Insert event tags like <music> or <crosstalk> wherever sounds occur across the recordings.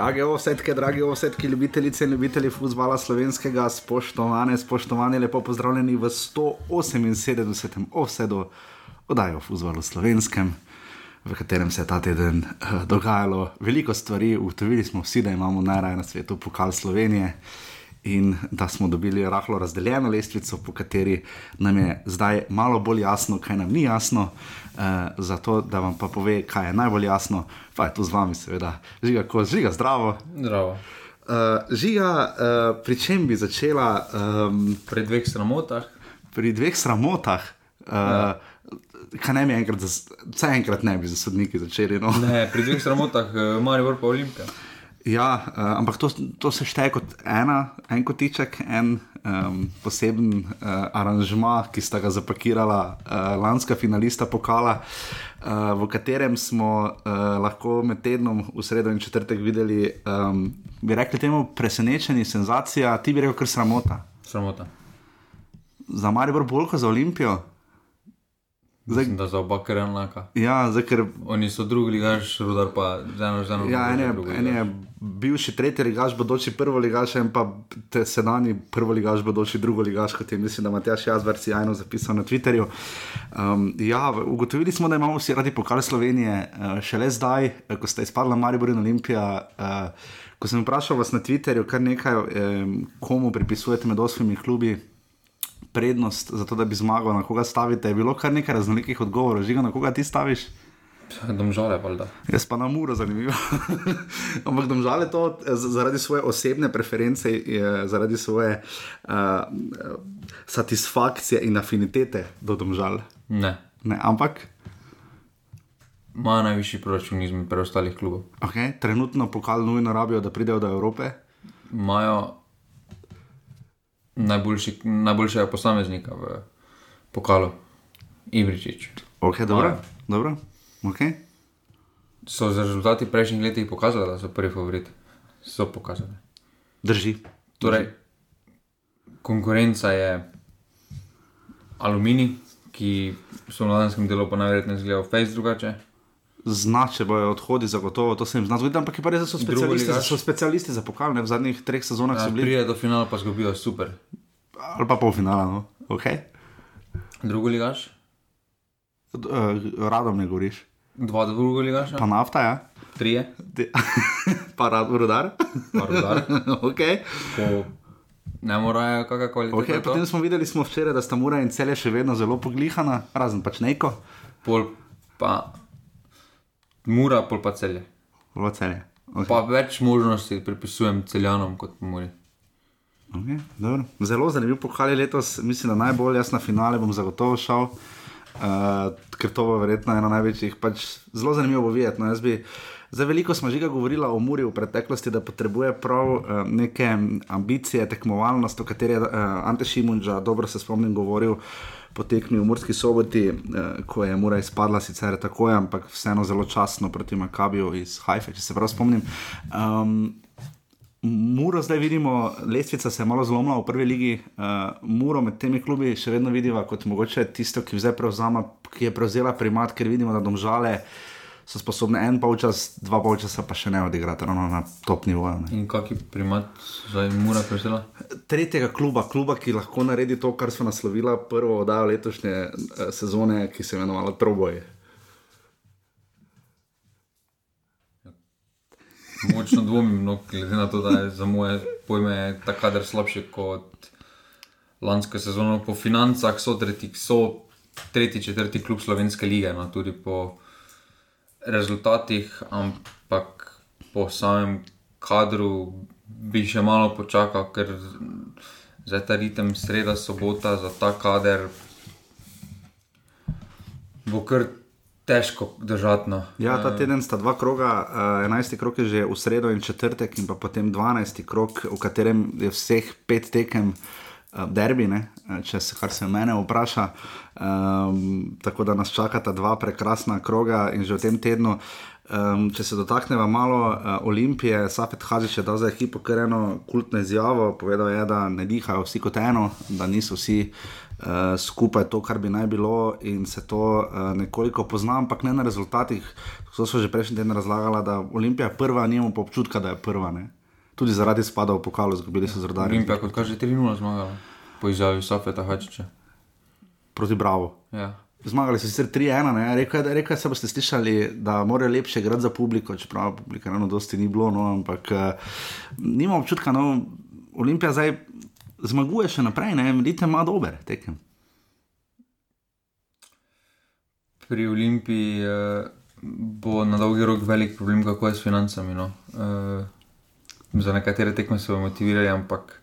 Drage osetke, drage osetke, ljubitelice in ljubitelji futbola slovenskega, spoštovane, spoštovane, lepo pozdravljeni v 178. offsetu oddaje o futbalu slovenskem, v katerem se je ta teden uh, dogajalo veliko stvari. Ugotovili smo vsi, da imamo najraje na svetu pokal Slovenije in da smo dobili rahlo razdeljeno lestvico, po kateri nam je zdaj malo bolj jasno, kaj nam ni jasno. Uh, zato, da vam pa pove, kaj je najbolj jasno, pa je tu z vami, seveda, žiga, ko žiga zdravo. Zdravo. Uh, žiga, uh, pri čem bi začela? Um, pri dveh sramotah. Pri dveh sramotah. Uh, ja. Kaj ne bi enkrat, vse enkrat ne bi za sodniki začeli? No? Ne, pri dveh sramotah, Marijo Vrpa Olimpija. Ja, uh, ampak to, to se šteje kot ena, en kotiček, en um, poseben uh, aranžma, ki sta ga zapakirala uh, lanska finalista pokala, uh, v katerem smo uh, lahko med tednom v sredo in četrtek videli, um, bi rekli temu, presenečenje, senzacija, ti bi rekel, kar sramota. Sramota. Za Marijo bolj kot za Olimpijo. Zdaj, Mislim, da za oba kar enaka. Ja, zdaj, ker... Oni so drugi ligaš, rudar pa z eno ženo. Ja, en je, en je bivši tretji ligaš, bodoči prvo ligaš, in pa sedajni prvo ligaš, bodoči drugo ligaš, kot je mislim, da Matjaš Jazver si jajno zapisal na Twitterju. Um, ja, ugotovili smo, da imamo vsi radi pokal Slovenije, uh, šele zdaj, uh, ko ste izpadli Maribor in Olimpija. Uh, ko sem vprašal vas na Twitterju, kar nekaj, um, komu pripisujete med osmimi klubi prednost za to, da bi zmagal, na koga stavite. Je bilo kar nekaj raznolikih odgovorov, žiga, na koga ti staviš. Domžale, valjda. Jaz pa na muro, zanimivo. <laughs> Ampak domžale to zaradi svoje osebne preference, zaradi svoje uh, satisfakcije in afinitete do domžal. Ne. ne. Ampak. Imajo najvišji proračun izmed preostalih klubov. Okay. Trenutno pokal nujno rabijo, da pridejo do Evrope. Imajo najboljši, najboljšega posameznika v pokalu, Ibričič. Ok, dobro. dobro. Okay. So za rezultati prejšnjih letih pokazali, da so prvi favoriti. So pokazali. Drži. Torej, konkurenca je aluminij, ki so v mladanskem delu pa najverjetneje zgledal face drugače. Znače bojo odhodi, zagotovo to se jim zna zgoditi, ampak je pa res, da so specialisti, so specialisti za pokal, ne v zadnjih treh sezonah ja, so bili. Prije do finala pa zgubijo super. Ali pa pol finala, no, ok. Drugo ligaš? Uh, radom ne govoriš. Dva do drugo ligaš? Pa nafta, ja. Trije. <laughs> pa rad, rudar. pa rudar. <laughs> ok. Po... Ne morajo kakorkoli. Okay, potem smo videli smo včeraj, da sta mura in celje še vedno zelo poglihana, razen pač neko. Pol pa Mura, pol pa celje. Pol pa celje. Okay. Pa več možnosti pripisujem celjanom kot Muri. Okay, Zelo zanimiv pokal je letos, mislim, da najbolj jaz na finale bom zagotovo šel, uh, ker to bo verjetno ena največjih. Pač zelo zanimivo bo videti. No, bi, zdaj, veliko smo že govorili o Muri v preteklosti, da potrebuje prav uh, neke ambicije, tekmovalnost, o kateri je uh, Ante Šimunča, dobro se spomnim, govoril. Po tekmi v Murski soboti, eh, ko je Mura izpadla, sicer tako je, ampak vseeno zelo časno proti Makabiju iz Haifa, če se prav spomnim. Um, Muro zdaj vidimo, lestvica se je malo zlomila v prvi ligi, uh, Muro med temi klubi še vedno vidimo kot mogoče tisto, ki, prevzama, ki je prevzela primat, ker vidimo, da domžale so sposobne en polčas, dva polčasa pa še ne odigrati ravno na top nivoju. In kakšen primat zdaj Mura prevzela? Tretjega kluba, kluba, ki lahko naredi to, kar so naslovila prvo oddajo letošnje uh, sezone, ki se je imenovala Troboj. Močno dvomim, no, glede na to, da je za moje pojme ta kader slabši kot lansko sezono. Po financah so tretji, so tretji, četrti klub slovenske lige, no, tudi po rezultatih, ampak po samem kadru bi še malo počakal, ker za ta ritem sreda, sobota, za ta kader bo kar težko držati. No. Ja, ta teden sta dva kroga, uh, 11. krok je že v sredo in četrtek, in pa potem 12. krok, v katerem je vseh pet tekem. Derbi, ne? če se kar se mene vpraša. Um, tako da nas čakata dva prekrasna kroga in že v tem tednu Um, če se dotaknemo malo uh, Olimpije, Safet Hazič je dal za ekipo kar eno kultno izjavo. Povedal je, da ne dihajo vsi kot eno, da niso vsi uh, skupaj to, kar bi naj bilo, in se to uh, nekoliko pozna, ampak ne na rezultatih. To so že prejšnji teden razlagali, da Olimpija je prva, nimamo pa občutka, da je prva. Ne? Tudi zaradi spada v pokalu, zgubili so z rodarjem. Olimpija, kot kaže, 3-0 zmagala po izjavi Safeta Hačiča. Proti Bravo. Ja. Zmagali so sicer 3-1, ne? rekel je, je, se boste slišali, da morajo lepše igrati za publiko, čeprav publika eno dosti ni bilo, no, ampak uh, nima občutka, no, Olimpija zdaj zmaguje še naprej, ne, vidite, ima dober tekem. Pri Olimpiji uh, bo na dolgi rok velik problem, kako je s financami. No. Uh, za nekatere tekme bomo motivirali, ampak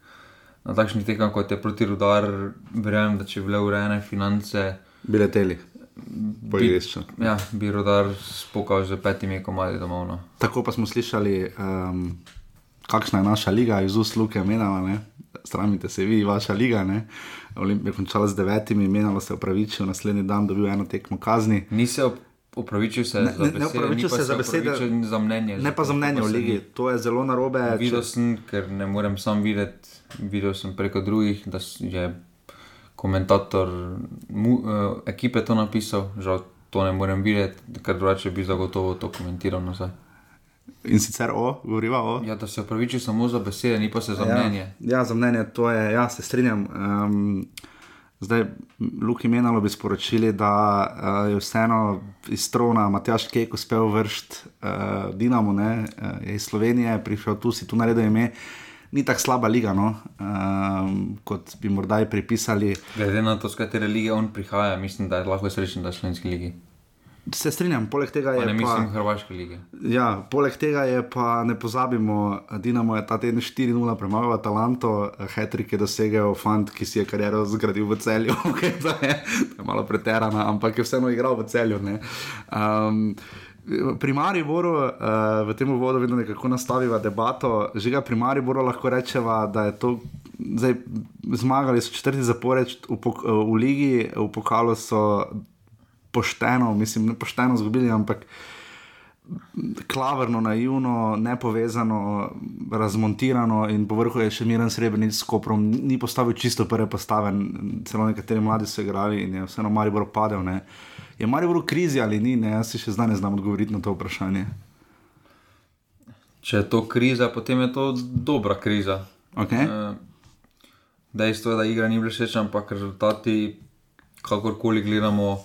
na takšnih tekmah, kot je proti rudar, verjamem, da če bi bile urejene finance. Bi leteli. Bi, ja, bi rodar spokal z petimi komadi domov. No. Tako pa smo slišali, um, kakšna je naša liga, iz ust Luke menjava, stramite se vi, vaša liga. Olimpija je končala z devetimi, menjala se upravičil, naslednji dan dobil eno tekmo kazni. Ni se upravičil se ne, za besede, ne upravičil se za besede, za mnenje. Ne pa za mnenje v ligi, to je zelo narobe. Videl če... sem, ker ne morem sam videti, videl sem preko drugih, da je komentator mu, uh, ekipe to napisal, žal to ne morem videti, ker drugače bi zagotovo to komentiral nazaj. In sicer o, govoriva o. Ja, da se upraviči samo za besede, ni pa se za ja, mnenje. Ja, za mnenje to je, ja, se strinjam. Um, zdaj, Luki Menalo bi sporočili, da uh, je vseeno iz Trona Matjaš Kek uspel vršiti uh, Dinamo, ne, uh, je iz Slovenije, prišel tu si tu naredil ime. Ni tako slaba liga, no? um, kot bi morda pripisali. Glede na to, z katere lige on prihaja, mislim, da je lahko srečen, da je v slovenski ligi. Se strinjam, poleg tega je. Pa ne pa, mislim, Hrvaške lige. Ja, poleg tega je pa ne pozabimo, Dinamo je ta teden 4-0 premagal Atalanto, Hetrik je dosegel fant, ki si je kariero zgradil v celju, <laughs> okay, to, je, to je malo preterana, ampak je vseeno igral v celju. Um, pri Mariboru, uh, v tem uvodu, vedno nekako nastaviva debato, že ga pri Mariboru lahko rečeva, da je to. Zdaj, zmagali so četrti zapored v, v Ligi, v pokalu so pošteno, mislim, ne pošteno izgubili, ampak klavrno, naivno, nepovezano, razmontirano in povrhu je še miren srebrni s koprom, ni postavil čisto prve postave, celo nekateri mladi so igrali in je vseeno Maribor padel. Ne. Je Maribor v krizi ali ni, ne? jaz si še zdaj ne znam odgovoriti na to vprašanje. Če je to kriza, potem je to dobra kriza. Okay. Dejstvo je, da igra ni bila všeč, ampak rezultati, kakorkoli gledamo,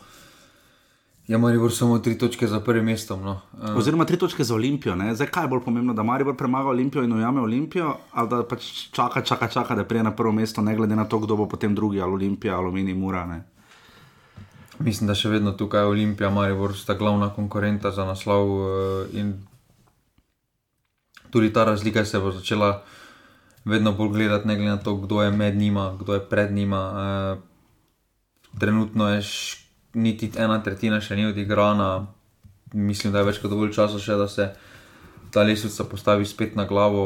je Maribor samo tri točke za prvim mestom. No. Oziroma tri točke za Olimpijo. Ne? Zdaj, kaj je bolj pomembno, da Maribor premaga Olimpijo in ujame Olimpijo, ali da pač čaka, čaka, čaka, da prije na prvo mesto, ne glede na to, kdo bo potem drugi, ali Olimpija, Aluminij, Mura. Ne? Mislim, da še vedno tukaj Olimpija, Maribor sta glavna konkurenta za naslov. In tudi ta razlika se bo začela vedno bolj gledati, ne glede na to, kdo je med njima, kdo je pred njima. Trenutno je niti ena tretjina še ni odigrana, mislim, da je več kot dovolj časa še, da se ta lesnica postavi spet na glavo.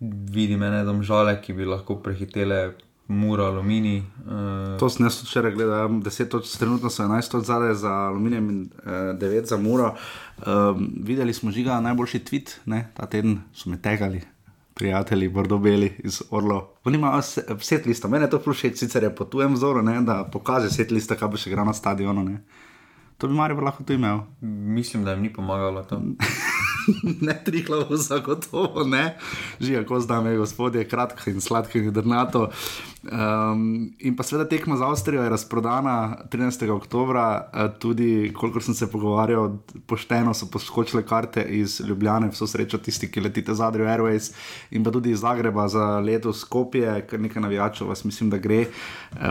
Vidim ene domžale, ki bi lahko prehitele Mura, Aluminij. Uh, to sem jaz včeraj gledal, 10 točk, trenutno so 11 točk zadaj za Aluminijem in uh, 9 za Muro. Um, videli smo žiga najboljši tweet, ne? ta teden so me tegali. Prijatelji, bordobeli iz Orlo. Oni imajo set lista, meni je to všeč, sicer je po tujem vzoru, ne, da pokaže set lista, kaj bo še igral na stadionu. Ne. To bi Marijo lahko tu imel. Mislim, da jim ni pomagalo to. <laughs> <laughs> ne triklo, zagotovo ne. Živijo, ko zdaj, gospodje, kratko in sladko in drnato. Um, in pa seveda tekma za Avstrijo je razprodana 13. oktober, tudi, kolikor sem se pogovarjal, pošteno so poskočile karte iz Ljubljane, vso srečo tisti, ki letite z Adrijo Airways in pa tudi iz Zagreba za letos Skopje, ker nekaj navijačev vas mislim, da gre eh,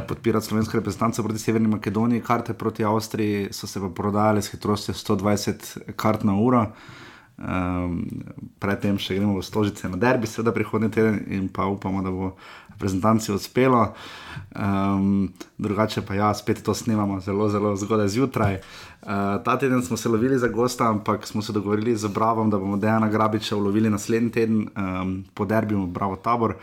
podpirati slovenske reprezentance proti Severni Makedoniji. Karte proti Avstriji so se pa prodajale s hitrostjo 120 kart na uro. Um, predtem še gremo v Stožice na derbi, seveda prihodnji teden in pa upamo, da bo reprezentanci uspelo. Um, drugače pa ja, spet to snemamo zelo, zelo zgodaj zjutraj. Uh, ta teden smo se lovili za gosta, ampak smo se dogovorili z Bravom, da bomo Dejana Grabiča ulovili naslednji teden um, po derbiju Bravo Tabor.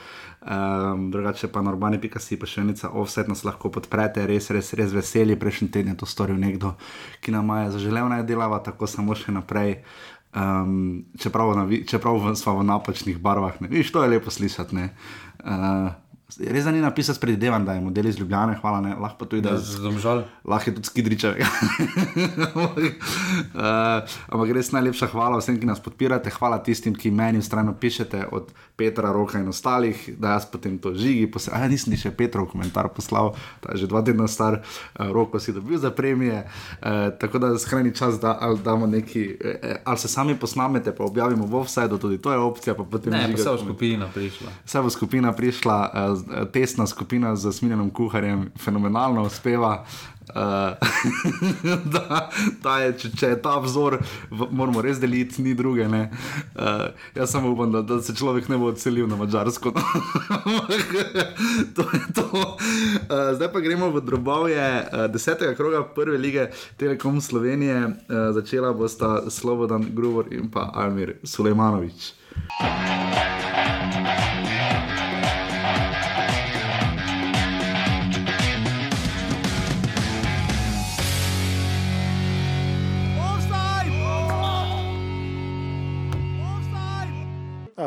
Um, drugače pa na urbani pikasi, pa še enica offset nas lahko podprete, res, res, res veseli. Prejšnji teden je to storil nekdo, ki nam je zaželel naj delava, tako samo še naprej. Um, čeprav, čeprav smo v napačnih barvah, ne. viš, to je lepo slišati. Uh, Res ni napisati, predvidevam, da je model iz Ljubljana, hvala, ne, lahko tudi da je zdomžal. Lahko je tudi skidričev. uh, <laughs> ampak res najlepša hvala vsem, ki nas podpirate, hvala tistim, ki meni ustrajno pišete, od Petra, Roka in ostalih, da jaz potem to žigi. A ja, nisem še Petrov komentar poslal, ta je že dva tedna star, uh, Roko si dobil za premije. Uh, tako da skrajni čas, da ali damo neki, uh, ali se sami posnamete, pa objavimo v offsajdu, tudi to je opcija. Pa ne, pa vse v skupina prišla. Vse v skupina prišla. Uh, tesna skupina z sminjenim kuharjem, fenomenalno uspeva. Uh, <laughs> da, da je, če, če je ta vzor, moramo res deliti, ni druge. Uh, jaz samo upam, da, da se človek ne bo odselil na Mačarsko. <laughs> to je to. Uh, zdaj pa gremo v drobovje uh, desetega kroga prve lige Telekom Slovenije. Uh, začela bosta Slobodan Grubor in pa Almir Sulejmanovič.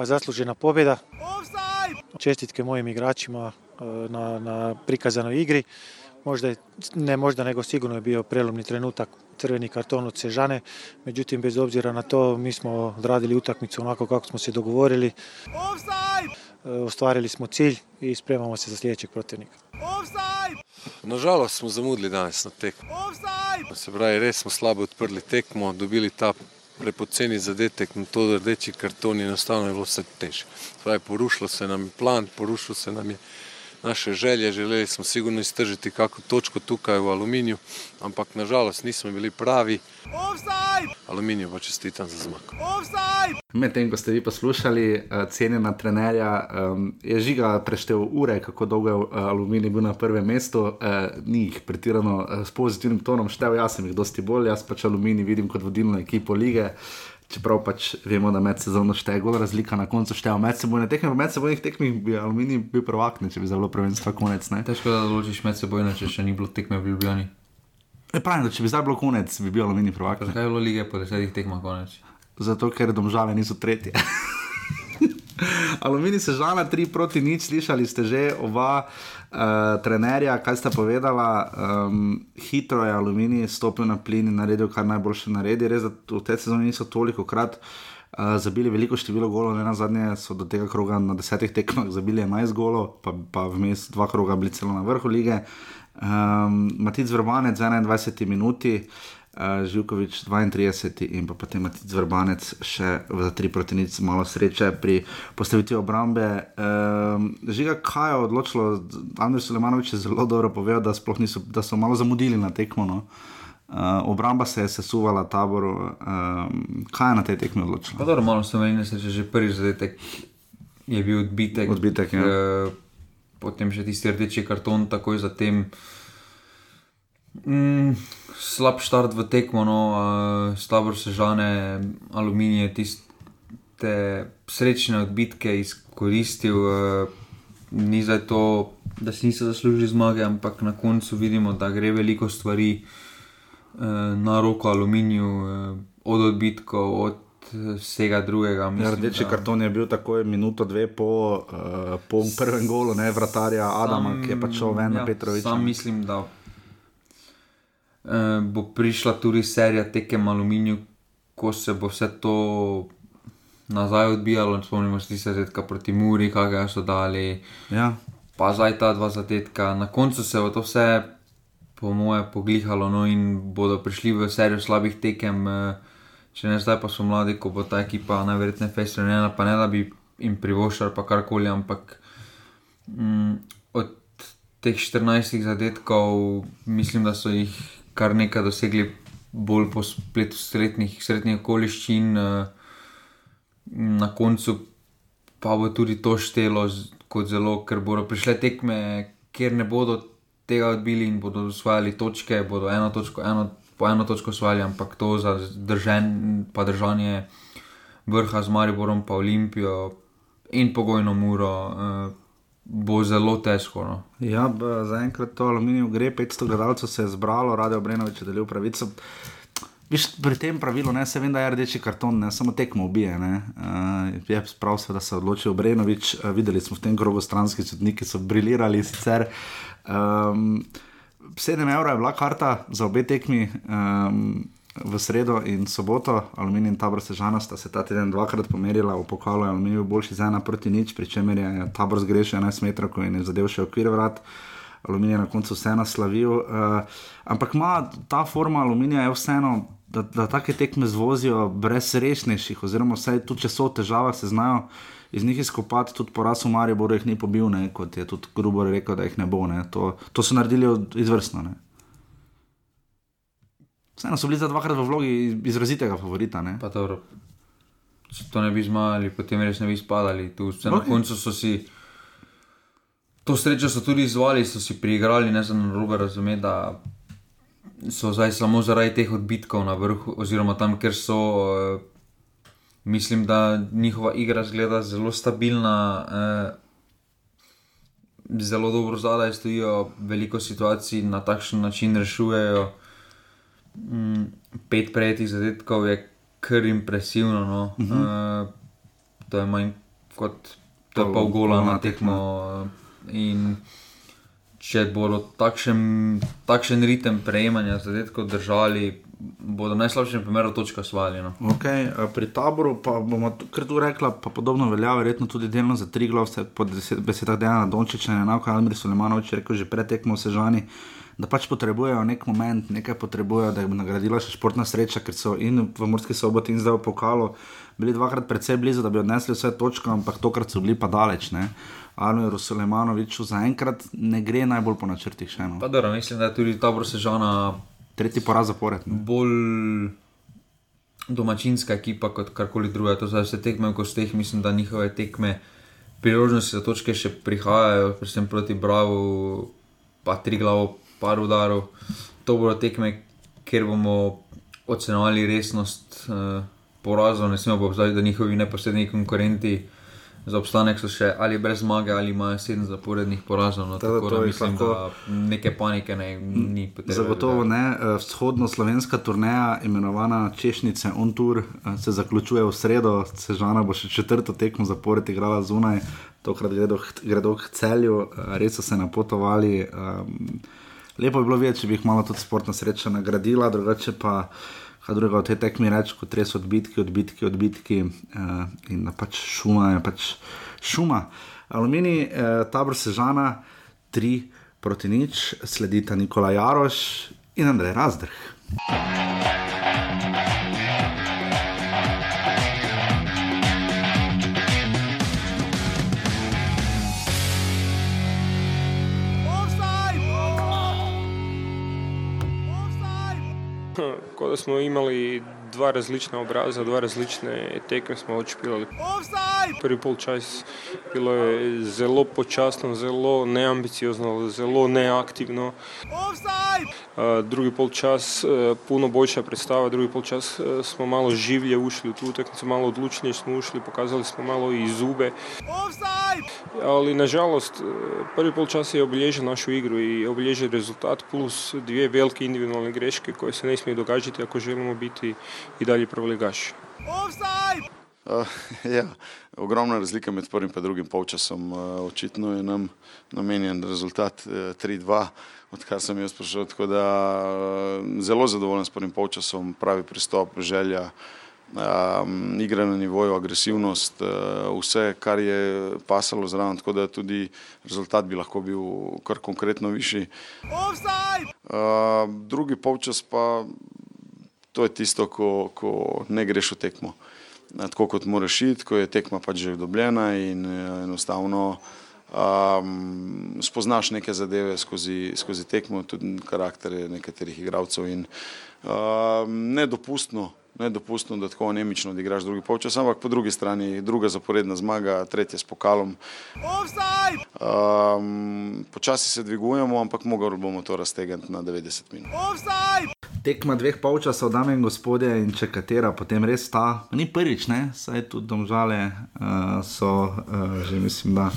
Zaslužena pobjeda. Čestitke mojim igračima na, na prikazanoj igri. Možda je, ne možda, nego sigurno je bio prelomni trenutak crveni karton od Sežane. Međutim, bez obzira na to, mi smo odradili utakmicu onako kako smo se dogovorili. Ostvarili smo cilj i spremamo se za sljedećeg protivnika. Nažalost smo zamudili danes na tekmo. Se pravi, res smo slabo odprli tekmo, dobili ta prepoceni zadetek na to, rdeči karton je enostavno je bilo vse težje. Porušilo se nam je plan, porušilo se nam je naše želje, želeli smo sigurno iztržiti kako točko tukaj v aluminiju, ampak nažalost nismo bili pravi. Aluminiju pa čestitam za zmag. Medtem ko ste vi poslušali, uh, cenjena trenerja, je žiga preštel ure, kako dolgo je uh, aluminij bil na prvem mestu, uh, ni jih pretirano s pozitivnim tonom štev, jaz sem jih dosti bolj, jaz pač aluminij vidim kot vodilno ekipo lige. Čeprav pač vemo, da med sezono šteje razlika, na koncu šteje med sebojne tekme, med sebojnih tekmih bi aluminij bil prvak, ne, če bi za bilo prvenstvo konec. Ne. Težko da ločiš med sebojne, če še ni bilo tekme v Ljubljani. E, pravim, da če bi zdaj bilo konec, bi bil aluminij prvak. Zakaj je bilo lige po desetih tekmah konec? Zato, ker domžale niso tretje. <laughs> Aluminij se žala, tri proti nič, slišali ste že oba uh, trenerja, kaj sta povedala. Um, hitro je Aluminij stopil na plin in naredil kar najboljše naredi. Res, da v tej sezoni niso toliko krat uh, zabili veliko število golov, ne na zadnje so do tega kroga na desetih tekmah zabili 11 golov, pa, pa vmes dva kroga bili celo na vrhu lige. Um, Matic Vrbanec 21 minuti uh, Živkovič 32 in pa potem Matic Vrbanec še za tri proti nič, malo sreče pri postavitvi obrambe. Um, Žiga, kaj je odločilo, Andrej Sulemanovič je zelo dobro povedal, da, niso, da so malo zamudili na tekmo. No? Uh, obramba se je sesuvala taboru, um, kaj je na tej tekmi odločilo? Dobro, malo sem menil, da že prvi zadetek je bil odbitek. odbitek ja. uh, potem še tisti rdeči karton, takoj zatem. Mm, slab štart v tekmo, no, uh, slabo se žane, aluminij, tiste srečne odbitke izkoristil. Uh, ni za to, da si niso zaslužili zmage, ampak na koncu vidimo, da gre veliko stvari uh, na roko aluminiju, uh, od odbitkov, od vsega drugega. Ja, rdeči da... karton je bil tako minuto, dve po, uh, po prvem golu, ne vratarja Adama, sam, ki je pač šel ven ja, na Petrovič. Sam mislim, da bo prišla tudi serija tekem aluminiju, ko se bo vse to nazaj odbijalo. Spomnimo se zadetka proti Muri, kaj so dali. Ja. Pa zdaj ta dva zadetka. Na koncu se bo to vse, po moje, poglihalo no, in bodo prišli v serijo slabih tekem. Uh, Če ne zdaj, pa so mladi, ko bo ta ekipa najverjetneje fejsirana, pa ne da bi jim privoščali pa karkoli, ampak mm, od teh 14 zadetkov mislim, da so jih kar nekaj dosegli bolj po spletu srednjih, srednjih okoliščin. Uh, na koncu pa bo tudi to štelo kot zelo, ker bodo prišle tekme, kjer ne bodo tega odbili in bodo osvajali točke, bodo eno točko, eno, po eno točko osvajali, ampak to za držen, držanje vrha z Mariborom, pa Olimpijo in pogojno muro. Bo zelo težko. No. Ja, zaenkrat to aluminij gre, 500 gledalcev se je zbralo, rade obrenoviče delijo pravico. Viš, pri tem pravilu ne, se vem, da je rdeči karton, ne samo tekmo ubije. Uh, je prav, da se je odločil Brenovič. Uh, videli smo v tem krogu stranski sodniki, ki so briljirali sicer. Um, 7 evrov je bila karta za obe tekmi. Um, V sredo in soboto, aluminij in tabor sežana sta se ta teden dvakrat pomerila, v pokalu aluminij boljši za ena proti nič, pri čemer je tabor zgrešil 11 metrov in je zadev še okvir vrat. Aluminij je na koncu vseeno slavil. Uh, ampak ima ta forma aluminija je vseeno da, da take tekme zvozijo brez resnejših, oziroma vsaj tudi, če so v težavah, se znajo iz njih izkopati, tudi poraz v Mariju, bo jih ni pobil, ne, kot je tudi grobo rekel, da jih ne bo. Ne. To, to so naredili izvrstno. Ne. Vseeno so bili za dvakrat v vlogi izrazitega favorita. Če to ne bi zmagali, potem res ne bi spadali. Tu, okay. Na koncu so si. To srečo tudi izvali, so si priigrali, ne znam robe razumeti, da so zdaj samo zaradi teh odbitkov na vrhu, oziroma tam, ker so, uh, mislim, da njihova igra zgleda zelo stabilna, uh, zelo dobro zadaj stojijo, veliko situacij na takšen način rešujejo. Mm, pet prejetih zadetkov je kar impresivno. No. Uh -huh. uh, to je manj kot pol gola na tekmo. Uh, če bodo takšen, takšen ritem prejemanja zadetkov držali, bodo v najslabšem primeru točka svali. No. Okay, pri taboru pa bomo kar tu rekla, pa podobno velja, verjetno tudi delno za tri glavce, po besedah Dejana Dončiča, enako Almir Sulemanovič rekel že pretekmo sežani. Da pač potrebujejo nek moment, nekaj potrebujejo, da bi nagradila še športna sreča, ker so in v Murski soboti in zdaj v pokalu bili dvakrat predvsej blizu, da bi odnesli vse točke, ampak tokrat so bili pa daleč. Ne? Arno Rusulemanovič zaenkrat ne gre najbolj po načrtih. Še, dobro, mislim, da je tudi ta Brosežana. Tretji poraz zapored. Ne? Bolj domačinska ekipa kot karkoli druga. To zdaj vse tekme v gostih, mislim, da njihove tekme, priložnosti za točke še prihajajo, predvsem proti Bravo, pa tri glavo, par udarov. To bodo tekme, kjer bomo ocenovali resnost uh, porazov, ne smemo pa vzeti, da njihovi neposredni konkurenti za obstanek so še ali brez zmage, ali imajo sedem zaporednih porazov. No, tako da mislim, lahko... da neke panike ne, ni potrebno. Zagotovo ne. Eh, vzhodno-slovenska turneja, imenovana Češnice On Tour, eh, se zaključuje v sredo, Sežana bo še četrto tekmo zapored igrala zunaj, tokrat gredo k celju, eh, res so se napotovali. Lepo bi bilo videti, če bi jih malo tudi sportna sreča nagradila, drugače pa kaj drugega od te tekme reči, kot res odbitki, odbitki, odbitki uh, in da pač šuma je pač šuma. Aluminij, uh, tabor sežana, tri proti nič, sledita Nikola Jaroš in Andrej Razdrh. smo imali dva različna obraza, dva različne tekme smo odšpilali. Prvi pol čas bilo je zelo počasno, zelo neambiciozno, zelo neaktivno. Drugi pol čas puno boljša predstava, drugi pol čas smo malo življe ušli v tu utakmicu, malo odlučnije smo ušli, pokazali smo malo i zube. Ali nažalost prvi pol čas je obilježio našu igru i obilježio rezultat plus dvije velike individualne greške koje se ne smije događati ako želimo biti i dalje prvoligaši. Uh, ja, ogromna razlika med prvim in drugim polčasom. Uh, očitno je nam namenjen rezultat uh, 3-2, odkar sem jaz prišel. Tako da uh, zelo zadovoljen s prvim polčasom, pravi pristop, želja, um, igra na nivoju, agresivnost, uh, vse, kar je pasalo zraven. Tako da tudi rezultat bi lahko bil kar konkretno višji. Uh, drugi polčas pa to je tisto, ko, ko ne greš v tekmo. Tako kot moraš iti, ko je tekma pač že dobljena in eh, enostavno um, spoznaš neke zadeve skozi, skozi tekmo, tudi karaktere nekaterih igralcev. Um, nedopustno nedopustno, da tako anemično odigraš drugi polčas, ampak po drugi strani druga zaporedna zmaga, tretja s pokalom. Um, počasi se dvigujemo, ampak mogli bomo to raztegniti na 90 minut. Tekma dveh polčasov, dame in gospodje, in če katera potem res ta, ni prvič, ne, saj tudi domžale uh, so uh, že, mislim, da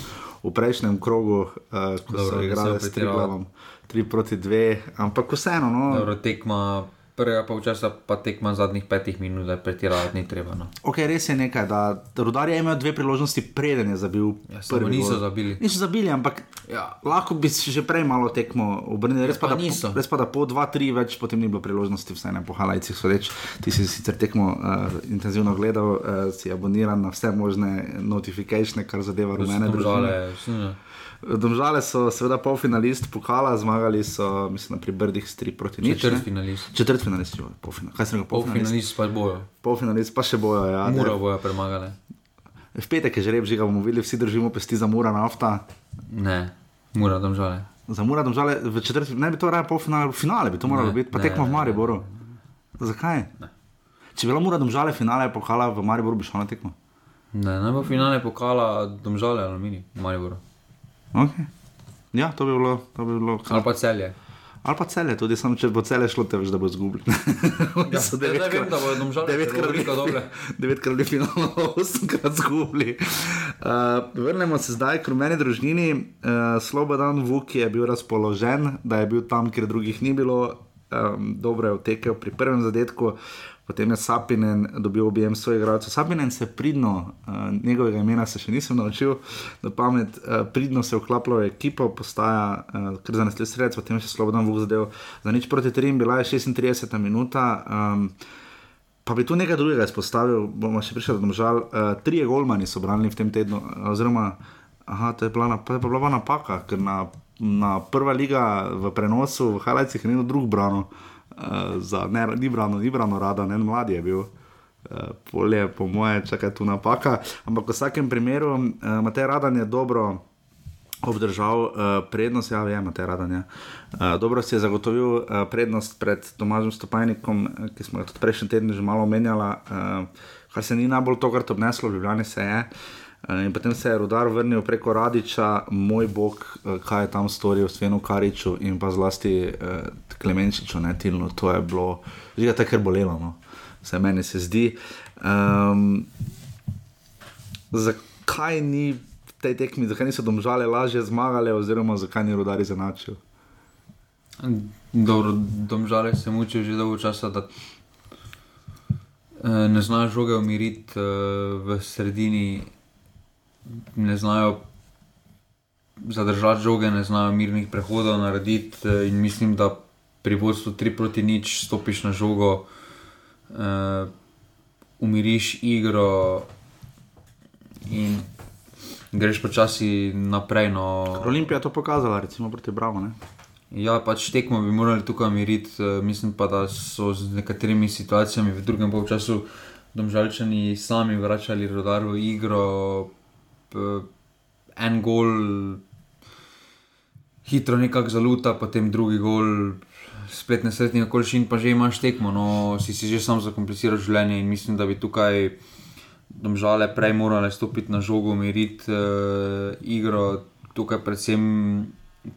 v prejšnjem krogu, uh, ko Dobro, so igrali s pretiral. Triglavom, 3 proti 2, ampak vseeno, no, Dobro, tekma prvega polčasa, pa tekma zadnjih petih minut, da pretiravati ni treba. No. Ok, res je nekaj, da Rudar je imel dve priložnosti, preden je zabil. Ja, niso gol. zabili. Niso zabili, ampak Ja. lahko bi si že prej malo tekmo obrnili. Res, Ja, pa, pa da, niso. res pa da po 2-3 več potem ni bilo priložnosti, vse ne po halajcih sodeč. Ti si sicer tekmo uh, intenzivno gledal, uh, si aboniran na vse možne notifikacije, kar zadeva rumene družine. Domžale, so seveda polfinalist pokala, zmagali so, mislim, na pri Brdih s 3 proti 0. četrt finalist. Četrt finalist, polfinalist. Kaj sem rekel? Polfinalist. Polfinalist pa bojo. Polfinalist pa še bojo, ja. Mura bojo premagali. V petek je že rep, že ga bomo videli, vsi držimo pesti za mura nafta. Ne, mura domžale. Za mura domžale v četrti, ne bi to raje polfinale, v finale bi to moralo Ne, biti, pa ne, tekmo v ne, Mariboru. Zakaj? Če bi bila mura domžale finale pokala v Mariboru, bi šla na tekmo. Ne, najbolj finale pokala domžale alumini, Mariboru. Okay. Ja, to bi bilo, to bi bilo. Ali pa celje. Ali pa cele, tudi sam, če bo cele šlo, te veš, da bo izgubil. <laughs> Ja, zdaj vem, da bodo Domžale veliko dobre. <laughs> Devetkrat bi finalo, <laughs> osemkrat zgubili. Uh, vrnemo se zdaj k rumeni družini. Uh, Slobodan Vuk je bil razpoložen, da je bil tam, kjer drugih ni bilo. Um, dobro je vtekel pri prvem zadetku, potem je Sapinen dobil objem svojih igralcev. Sapinen se pridno, uh, njegovega imena se še nisem naučil, na pamet, uh, pridno se vklapljal v ekipo, postaja uh, kar zanesljiv sredstvo, potem je še Slobodan Vuk zadev za nič proti 3, bila je 36 minuta. Um, Pa bi tu nekaj drugega izpostavil, bomo še prišli do žal. Uh, trije golmani so branili v tem tednu, oziroma aha, to je bila, na, pa je bila napaka, ker na, na prva liga v prenosu v Halajcih je nekdo drug branil. Uh, za, ne, ni branil, ni branil rada, ne mladi je bil. Uh, polje, po moje, čakaj tu napaka. Ampak v vsakem primeru, uh, Matej Radan je dobro obdržal uh, prednost, ja, vem, te radanje. Uh, dobro si je zagotovil uh, prednost pred Tomažem Stopajnikom, eh, ki smo ga tudi prejšnji teden že malo omenjali, uh, kar se ni najbolj tokrat obneslo, v Ljubljani se je. Uh, in potem se je Rudar vrnil preko Radiča, moj bog, uh, kaj je tam storil s Venu Kariču in pa zlasti uh, Klemenčiču, ne Tilno, to je bilo, že je tako bolelo, no. vse meni se zdi. Um, zakaj ni v tej tekmi, zakaj niso domžale lažje zmagale, oziroma zakaj ni rodari zanačil? Dobro, domžale se mučijo že dolgo časa, da eh, ne znajo žoge umiriti eh, v sredini, ne znajo zadržati žoge, ne znajo mirnih prehodov narediti. eh, In mislim, da pri vodstvu 3 proti nič stopiš na žogo, eh, umiriš igro in greš počasi naprej. No. Olimpija je to pokazala, recimo proti Bravo. Ne? Ja, pač tekmo bi morali tukaj miriti. eh, Mislim pa, da so z nekaterimi situacijami v drugem polčasu domžalčani sami vračali rodar v igro. P- En gol, hitro nekako zaluta, potem drugi gol, spet nesretni okoliš in pa že imaš tekmo. No, si si že sam zakompliciral življenje in mislim, da bi tukaj domžale prej morale stopiti na žogo, miriti uh, igro. Tukaj predvsem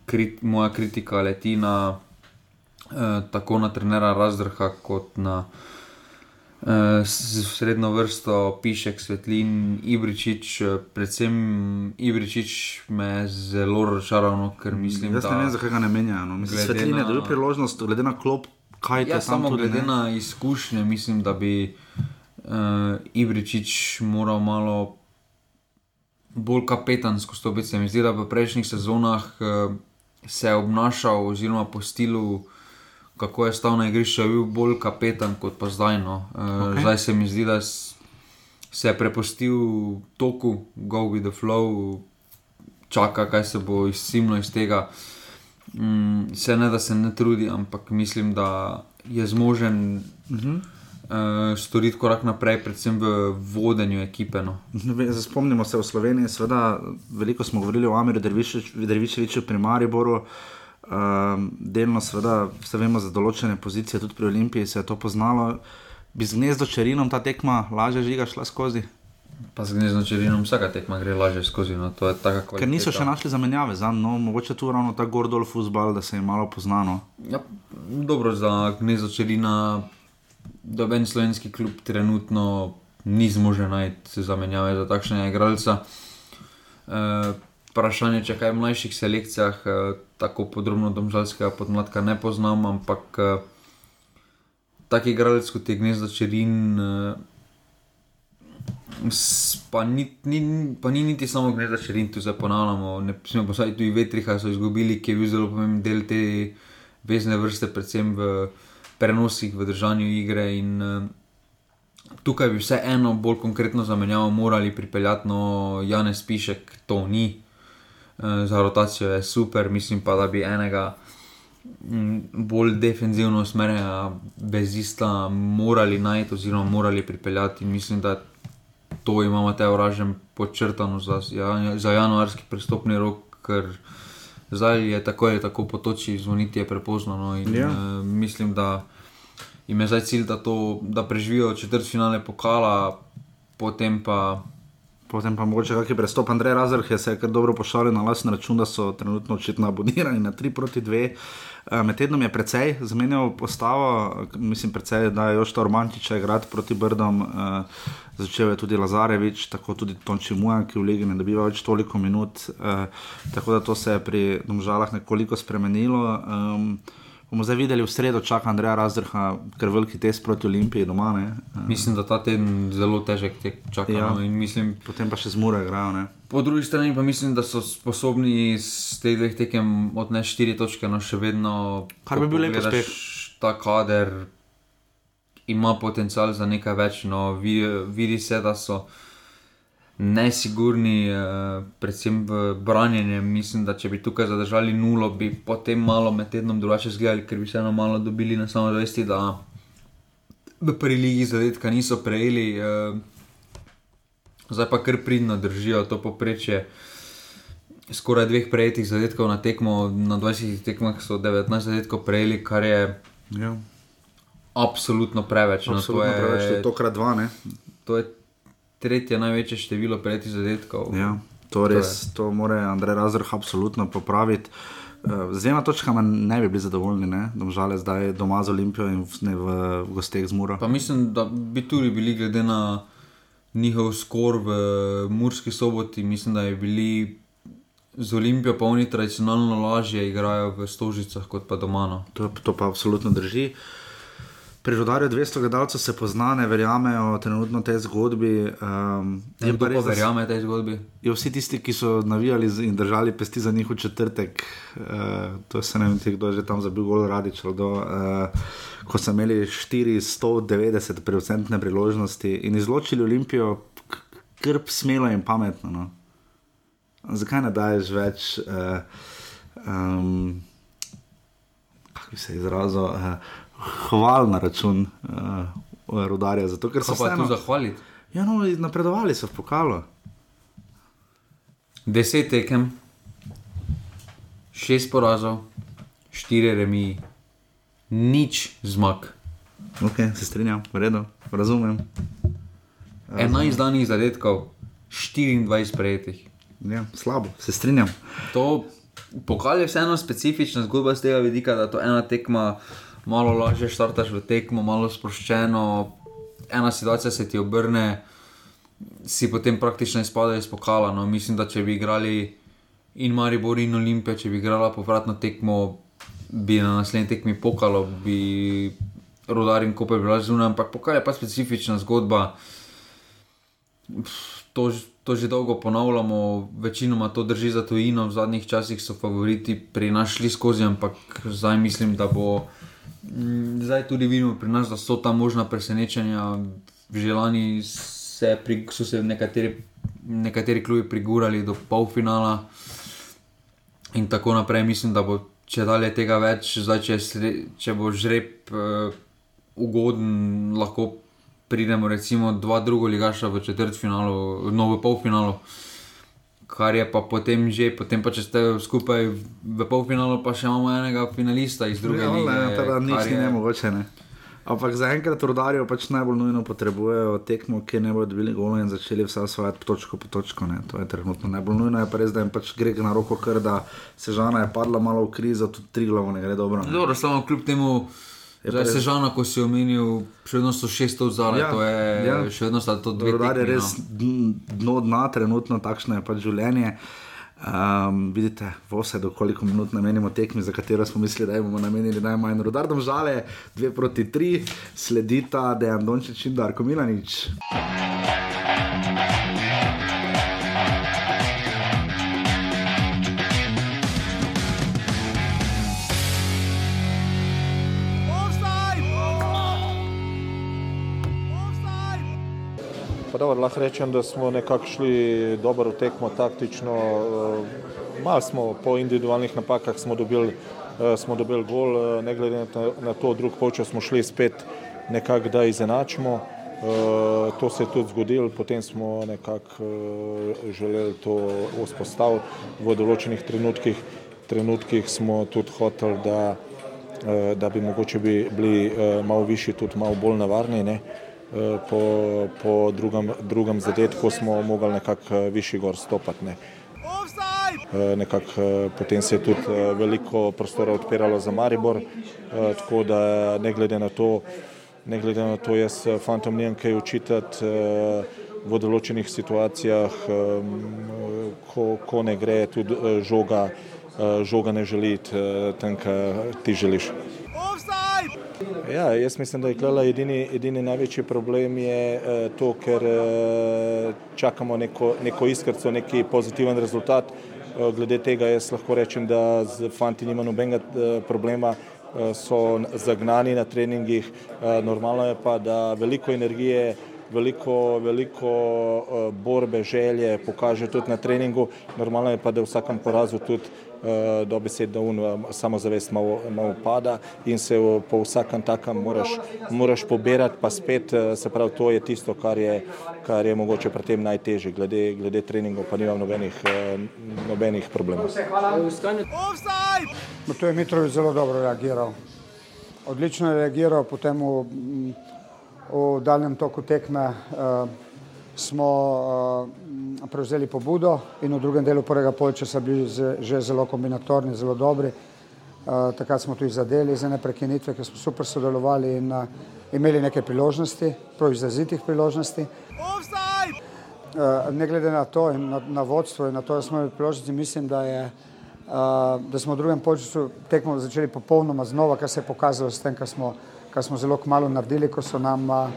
krit, moja kritika leti na uh, tako na trenera Razdrha kot na uh, srednjo vrsto Pišek, Svetlin, Ibričič. eh, Predvsem Ibričič me zelo razočaral, no, ker mislim, Jaz da ne vem, zakaj ga ne menjajo. No. Mislim, Glede Svetline na- je dobil priložnost, glede na klop, kaj te Ja, samo tudi glede ne. na izkušnje, mislim, da bi uh, Ibričič moral malo bolj kapetansko stopiti. Se mi zdi, da v prejšnjih sezonah uh, se je obnašal, oziroma po stilu, kako je stal na igrišču, je bil bolj kapetan kot pa zdaj. No. Uh, Okej. okay. Zdaj se mi zdi, da se je prepustil toku, go with the flow, čaka, kaj se bo izsimlo iz tega. Mm, se ne da se ne trudi, ampak mislim, da je zmožen uh -huh. uh, storiti korak naprej, predvsem v vodenju ekipe. No. Zdaj Spomnimo se v Sloveniji, seveda, veliko smo govorili o Amiru Derviševiču pri Mariboru. Um, delno, seveda, vse vemo za določene pozicije, tudi pri Olimpiji se je to poznalo. Bi z gnezdo čerinom ta tekma lažje žiga šla skozi? Pa z gnezdo čerinom vsaka tekma gre lažje skozi. No, je Ker niso še našli zamenjave za no, mogoče tu ravno ta Gordol futbal, da se je malo poznano. Ja, dobro za gnezdo čerina, da en slovenski klub trenutno ni zmožen najti zamenjave za takšnega igralca. E, vprašanje, če kaj v mlajših selekcijah, e, tako podrobno domžalskega podmladka ne poznam, ampak e, tak igralec kot je gnezdo čerin. S- Pa ni, ni, pa ni niti samo gnezda čerin, tu se ponavljamo. Ne smemo pozabiti tudi vetriha, so izgubili, ki je bil zelo pomemben del te vezne vrste, predvsem v prenosih, v držanju igre. In, uh, tukaj bi vseeno bolj konkretno zamenjavo morali pripeljati, no Janez Pišek to ni. Uh, za rotacijo je super, mislim pa, da bi enega mm, bolj defenzivno usmerjenega vezista morali najti oziroma morali pripeljati. In mislim, da to imamo te oražem podčrtano za, ja- za januarski prestopni rok, ker zdaj je tako ali tako potoči, zvoniti je prepozno. No, in, Ja. ja. uh, mislim, da jim je zdaj cilj, da, to, da preživijo četrt finale pokala, potem pa. Potem pa mogoče kakšen prestop. Andrej Razrh je se kar dobro pošalil na lasten račun, da so trenutno očitno abonirani na 3 proti 2. Eh, Med tednom je precej zamenjal postavo, mislim, precej, da je Jošta Romančiča igrati proti Brdom, eh, začel je tudi Lazarevič, tako tudi Tonči Mujan, ki v Ligi ne dobiva več toliko minut. eh, Tako da to se je pri Domžalah nekoliko spremenilo. Um, bomo zdaj videli v sredo, čaka Andreja Razrha, ker veliki test proti Olimpiji doma. Ne? Eh, Mislim, da ta teden zelo težek tek čaka. Ja. No, mislim, Potem pa še z Mure igrajo. Ne? Po drugi strani pa mislim, da so sposobni iz teh dveh tekem odnesti štiri točke, no še vedno. Kar bi bil lep uspeh. Ta kader ima potencial za nekaj več. No, vidi, vidi se, da so nesigurni, eh, predvsem v branjenju. Mislim, da če bi tukaj zadržali nulo, bi potem malo med tednom drugače zgledali, ker bi se eno malo dobili na samozavesti, da v prvi ligi zadetka niso prejeli. Eh, Zdaj pa kar pridno držijo to poprečje. Skoraj dveh prejetih zadetkov na tekmo, na 20 tekmah so 19 zadetkov prejeli, kar je Ja. absolutno preveč. No, Absolutno to, je, preveč, to je tokrat dva. Ne? to je tretje največje število prejetih zadetkov. Ja, to res, to mora Andrej Razrh absolutno popraviti. Eh, Z dvema točkama ne bi bili zadovoljni, ne? domžale zdaj doma z Olimpijo in v, ne, v, gosteh z Muro. Pa mislim, da bi tudi bili, glede na njihov skor v Murski soboti, mislim, da bi bili z Olimpijo, pa oni tradicionalno lažje igrajo v Stožicah kot pa doma. No. To, to pa absolutno drži. Pri rodarju 200 gledalcev se pozna, ne verjamejo trenutno tej zgodbi. Um, Je pa res, verjame tej zgodbi. je vsi tisti, ki so navijali in držali pesti za njih v četrtek, uh, to se ne vem, kdo je že tam zabil gol radič, kdo, uh, ko so imeli 490-procentne priložnosti in izločili Olimpijo, k- krp smelo in pametno. No. Zakaj ne daješ več, uh, um, kako bi se izrazil, uh, hval na račun uh, rodarja? Zato, ker so tu vseeno- zahvaliti? Ja, no, napredovali so v pokalu. Deset tekem, šest porazov, štiri remi, nič zmag. Okay, se strinjam, v redu, razumem. Enajst danih zadetkov, 24 prejetih. Ja, slabo, se strinjam. To pokal je vseeno specifična zgodba z tega vidika, da to ena tekma, malo lažje štartaš v tekmo, malo sproščeno, ena situacija se ti obrne, si potem praktično izpadajo iz pokala. No, mislim, da če bi igrali in Maribor in Olimpija, če bi igrala povratno tekmo, bi na naslednji tekmi pokalo, bi rodar in koper bila zunaj, ampak pokal je pa specifična zgodba to, to že dolgo ponavljamo, večinoma to drži za tujino, v zadnjih časih so favoriti pri nas šli skozi, ampak zdaj mislim, da bo. Mm, Zdaj tudi vidimo pri nas, da so ta možna presenečenja. Že lani se pri, so se nekateri, nekateri klubi prigurali do polfinala in tako naprej. Mislim, da bo če dalje tega več, zdaj če, sre, če bo žreb uh, ugoden, lahko pridemo recimo dva druga ligaša v četrtfinalu, no v polfinalu. Kar je pa potem že, potem pa če ste skupaj v polfinalu, pa še imamo enega finalista iz druge Ja, lige. ne, teda nič kar ni je- nemogoče. Ne. Ampak zaenkrat rodarijo pač najbolj nujno potrebujejo tekmo, ki ne bodo dobili gola in začeli vse osvajati točko po točko. Ne. To je trenutno najbolj nujno, je pa res, da jim pač gre na roko, ker da se žana je padla malo v krizo, tudi tri glavo ne gre dobro. Ne. Dobro, samo kljub temu. Zdaj se žana, ko si omenil, še vedno so šestov zale, ja, to je ja. še vedno sta to dve. Rodar je res dno dna, trenutno takšno je pač življenje. Um, vidite, vse do koliko minut namenimo tekmi, za katero smo mislili, da bomo namenili najmanj. Rodardom žale, dve proti tri, sledita Dejan Dončić in Darko Milanič. Pa dobro, lahko rečem, da smo nekako šli dobro v tekmo taktično. Eh, malo smo po individualnih napakah smo dobili, eh, smo dobili gol, eh, ne glede na to, drug počas smo šli spet nekako, da izenačimo. To se je tudi zgodilo, potem smo nekako želeli to vzpostaviti v določenih trenutkih. trenutkih smo tudi hoteli, da, da bi mogoče bi bili malo višji, tudi malo bolj navarni. Ne? Po, po drugem, drugem zadetku smo mogli nekako eh, višji gor stopati. Ne. Eh, nekak, eh, potem se je tudi veliko prostora odpiralo za Maribor, tako da ne glede na to, ne glede na to jaz fantom nijem kaj učitati v določenih situacijah, ko, ko ne gre, tudi žoga, žoga ne želi tam, kar ti želiš. Ja, jaz mislim, da je klala edini, edini največji problem je eh, to, ker eh, čakamo neko, neko iskrco, neki pozitiven rezultat. Eh, glede tega jaz lahko rečem, da z fanti nima nobenega eh, problema, eh, so zagnani na treningih. Eh, normalno je pa, da veliko energije, veliko, veliko eh, borbe, želje pokaže tudi na treningu. Normalno je pa, da v vsakem porazu tudi dobesedno un, eh, samozavest malo, malo pada in se po vsakem takem moraš, moraš pobirati, pa spet eh, se pravi, to je tisto, kar je, kar je mogoče pri tem najtežje, glede, glede treningov pa nimam nobenih, nobenih problemov. No, to je Mitrovic zelo dobro reagiral. Odlično je reagiral potem v, v daljem toku tekme. Uh, smo uh, prevzeli pobudo in v drugem delu prvega polčasa bili z, že zelo kombinatorni, zelo dobri. Uh, takrat smo tudi zadeli za ne prekinitve, ker smo super sodelovali in uh, imeli neke priložnosti, prav izrazitih priložnosti. Uh, ne glede na to in na, na vodstvo in na to, da smo imeli priložnosti, mislim, da, je, uh, da smo v drugem polčasu tekmo začeli popolnoma znova, kar se je pokazalo s tem, kar smo, kar smo zelo kmalo naredili, ko so nam uh,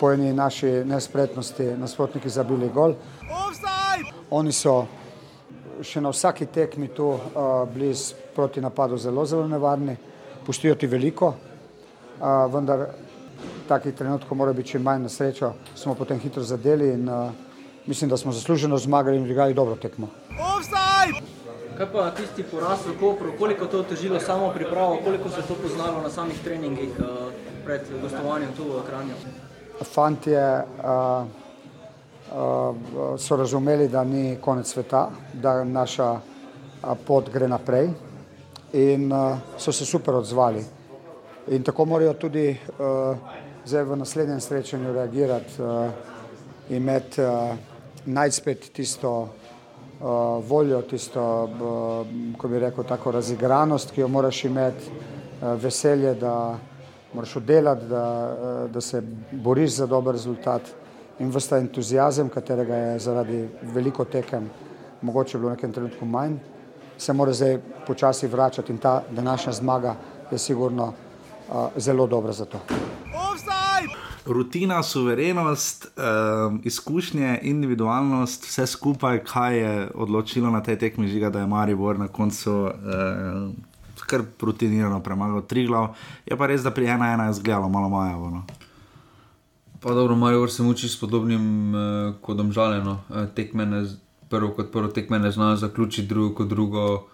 po eni naši nespretnosti nasprotniki zabili gol. Oni so še na vsaki tekmi tu blizu proti napadu zelo, zelo nevarni, pustijo ti veliko, vendar takih trenutkov mora biti čim manj na srečo, smo potem hitro zadeli in mislim, da smo zasluženo zmagali in odigrali dobro tekmo. Kaj pa tisti poraz v Kopru, koliko to težilo samo pripravo, koliko se to poznalo na samih treningih? Pred gostovanjem tu v Kranju? Fantje uh, uh, so razumeli, da ni konec sveta, da naša uh, pot gre naprej in uh, so se super odzvali. In tako morajo tudi uh, zdaj v naslednjem srečanju reagirati, uh, imeti, uh, najti spet tisto uh, voljo, tisto, uh, ko bi rekel, tako razigranost, ki jo moraš imeti, uh, veselje, da moraš oddelati, da, eh, da se boriš za dober rezultat in vsta entuzijazem, katerega je zaradi veliko tekem mogoče bilo v nekem trenutku manj, se mora zdaj počasi vračati in ta današnja zmaga je sigurno uh, zelo dobra za to. Rutina, suverenost, um, izkušnje, individualnost, vse skupaj, kaj je odločilo na tej tekmi, žiga, da je Maribor na koncu um, kar rutinirano premagal tri glav. Je pa res, da pri ena ena je zgledalo malo majavo. No. Pa dobro, Marijo se muči s podobnim eh, kot domžaljeno. Eh, tekmene, prvo kot prvo tekmene znajo zaključiti, drugo kot drugo.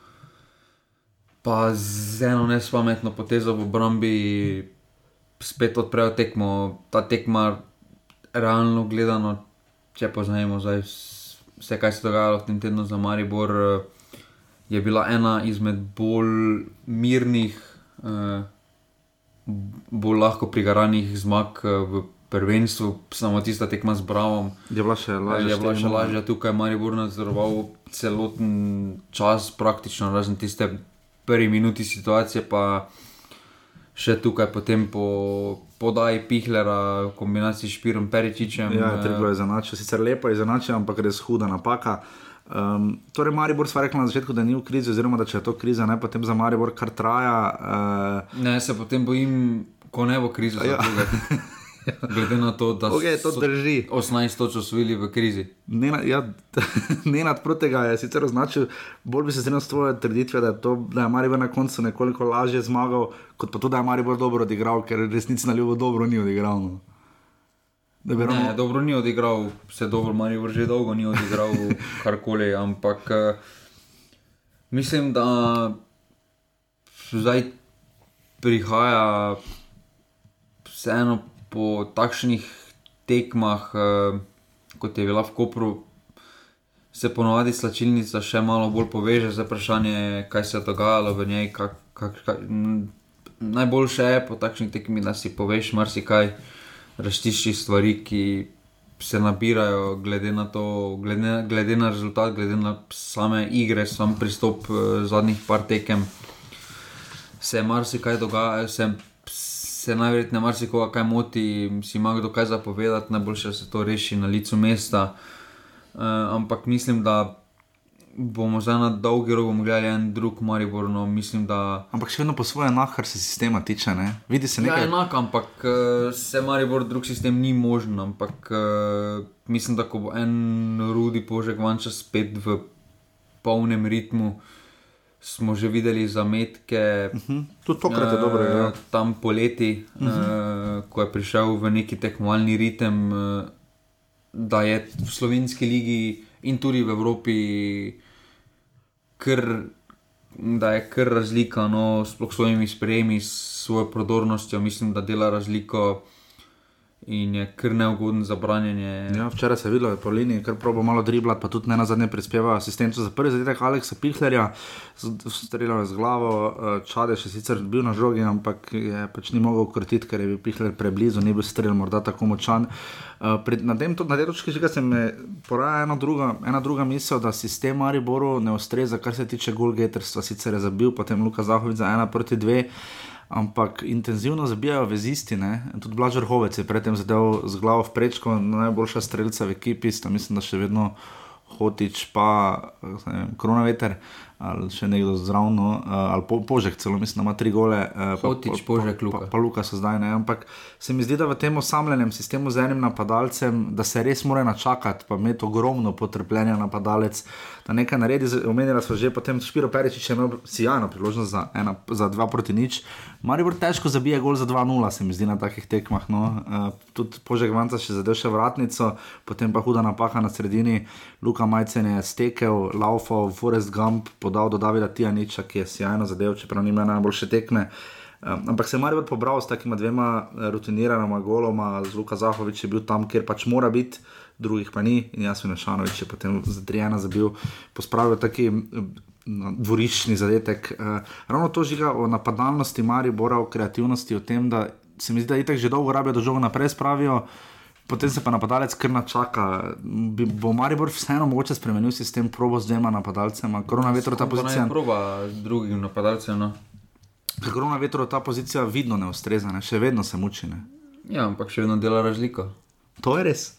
Pa z eno nespametno potezo v obrambi spet odprejo tekmo. Ta tekma, realno gledano, če poznamo vse, kaj se je dogajalo v tem tednu za Maribor. Eh, je bila ena izmed bolj mirnih uh, bolj lahko prigaranih zmag eh, v prvenstvu, samo tista tekma z Bravom. Je bila še lažja. Je bila še lažja, tukaj je Maribor nadzoroval celoten čas, praktično razen tiste prvi minuti situacije, pa še tukaj potem po podaji Pihlera v kombinaciji s Špirom Peričičem. Ja, eh, treba je zanačiti, sicer lepo je zanačiti, ampak res huda napaka. Um, torej, Maribor sva rekla na začetku, da ni v krizi, oziroma da če je to kriza, ne potem za Maribor kar traja. Uh, Ne, se potem bojim, ko ne bo kriza. Ja. <laughs> Glede na to, da Okej, to so drži. 18 točk osvojili v krizi. Nenad, ja, <laughs> Nenad Protega je sicer označil, bolj bi se strinjal s tvojo trditvijo, da, to, da je Maribor na koncu nekoliko lažje zmagal, kot pa to, da je Maribor dobro odigral, ker resnici na ljubo dobro ni odigral. No. Da bi Ne, ravno, dobro ni odigral, se dobro, Marijo že dolgo ni odigral <laughs> karkoli, ampak eh, mislim, da zdaj prihaja vseeno po takšnih tekmah, eh, kot je bila v Kopru, se ponovadi slačilnica še malo bolj poveže za vprašanje, kaj se je dogajalo v njej. Kak, kak, kak, najboljše je po takšnih tekmih, da si poveš marsikaj, razčiščiš stvari, ki se nabirajo, glede na, to, glede, glede na rezultat, glede na same igre, sam pristop eh, zadnjih par tekem. Se marsikaj dogaja, se, se najverjetneje marsikoga kaj moti, si ima kdo kaj zapovedati, najboljše se to reši na licu mesta. Uh, ampak mislim, da bomo zdaj na dolgi rok gledali en drug Maribor. No, mislim, da ampak še vedno po svoje enak, kar se sistema tiče. Ne? Vidi se Ja, nekaj. enak, ampak uh, se Maribor drug sistem ni možen. Ampak uh, mislim, da ko bo en rudi požek vanča spet v polnem ritmu, smo že videli zametke. Uh -huh. Tudi tokrat je dobro. Ja. Eh, Tam poleti, uh -huh. uh, ko je prišel v neki tekmovalni ritem, uh, da je v slovenski ligi in tudi v Evropi kar, da je kar razlika, no, sploh s svojimi sprejemi, s svojo prodornostjo, mislim, da dela razliko in je kar neugoden za branjenje. Ja, včeraj se je videlo, da je po liniji kar probo malo driblati, pa tudi ne na zadnje prispeva asistenco za prvi zadetek Aleksa Pihlerja, streljal je z glavo, eh, Čadež je sicer bil na žogi, ampak je pač ni mogel ukrotiti, ker je bil Pihler preblizu, ni bil strelj morda tako močan. Eh, Pred, na, tem, točki že se mi poraja ena druga, ena druga misel, da sistem Mariboru ne ustreza, kar se tiče golgeterstva. Sicer je zabil, potem Luka Zahovic za ena proti dve. Ampak intenzivno zabijajo vezisti. Ne? Tudi Blažer Hovec je predtem zadev z glavo v prečko, najboljša streljca v ekipi, sta mislim, da še vedno Hotič, pa ne vem, Kronaveter ali še nekdo zraven, no, ali po, Požek, celo mislim, da ima tri gole. eh, Hotić, pa- Požek, Luka. pa, pa Luka so zdaj ne. Ampak se mi zdi, da v tem osamljenem sistemu z enim napadalcem, da se res mora načakati, pa imeti ogromno potrpljenja napadalec, da nekaj naredi. Omenila smo že potem Špiro Peričič, je imel sjajno priložnost za, ena, za dva proti nič. Maribor težko zabije gol za 2-0, se mi zdi na takih tekmah. No. Uh, tudi Požek Vanca še zadev še vratnico, potem pa huda napaka na sredini. Luka Majcen je stekel, laufal, Forest Gump podal do Davida Tijaniča, ki je sjajno zadev, čeprav nima najboljše tekme. Um, ampak se je Maribor pobral s takima dvema eh, rutiniranima goloma, z Luka Zahovič je bil tam, kjer pač mora biti, drugih pa ni. In Jasmin Šanovič je potem za Trijana zabil, pospravil taki dvoriščni zadetek. Uh, ravno to žiga o napadalnosti Maribora, o kreativnosti, o tem, da se mi zdi, da itek že dolgo rabijo, da žogo naprej spravijo. Potem se pa napadalec kar načaka. Bi, bo Maribor vseeno mogoče spremenil sistem probo z dvema napadalcema, korona vetro ta pozicija. Proba z drugim napadalcem. No. Korona vetro ta pozicija vidno ne ustreza, ne? še vedno se muči. Ne? Ja, ampak še vedno dela razliko. To je res. <laughs>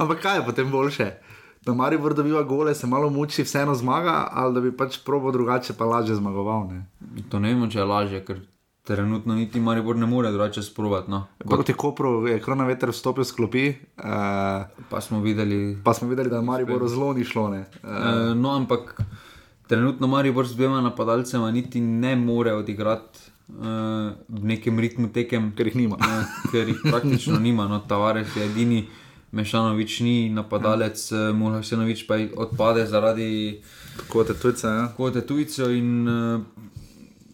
Ampak kaj je potem boljše? Da Maribor dobiva gole, se malo muči, vseeno zmaga, ali da bi pač probo drugače, pa lažje zmagoval. Ne? To ne vem, če je lažje, ker trenutno niti Maribor ne more drugače sprovat. No. Proti Kopru je korona veter vstopil s klopi, uh, Pa smo videli. pa smo videli, da je Maribor zelo ni šlo. ne. Uh, Uh, no, ampak trenutno Maribor z dvema napadalcema niti ne more odigrati uh, v nekem ritmu tekem. Ker jih nima. Uh, ker jih praktično <laughs> nima. No, Tavares je edini, Mešanovič ni napadalec, uh, Mulhasenovič pa odpade zaradi Kot je tujce. Ja. kvote tujcev in uh,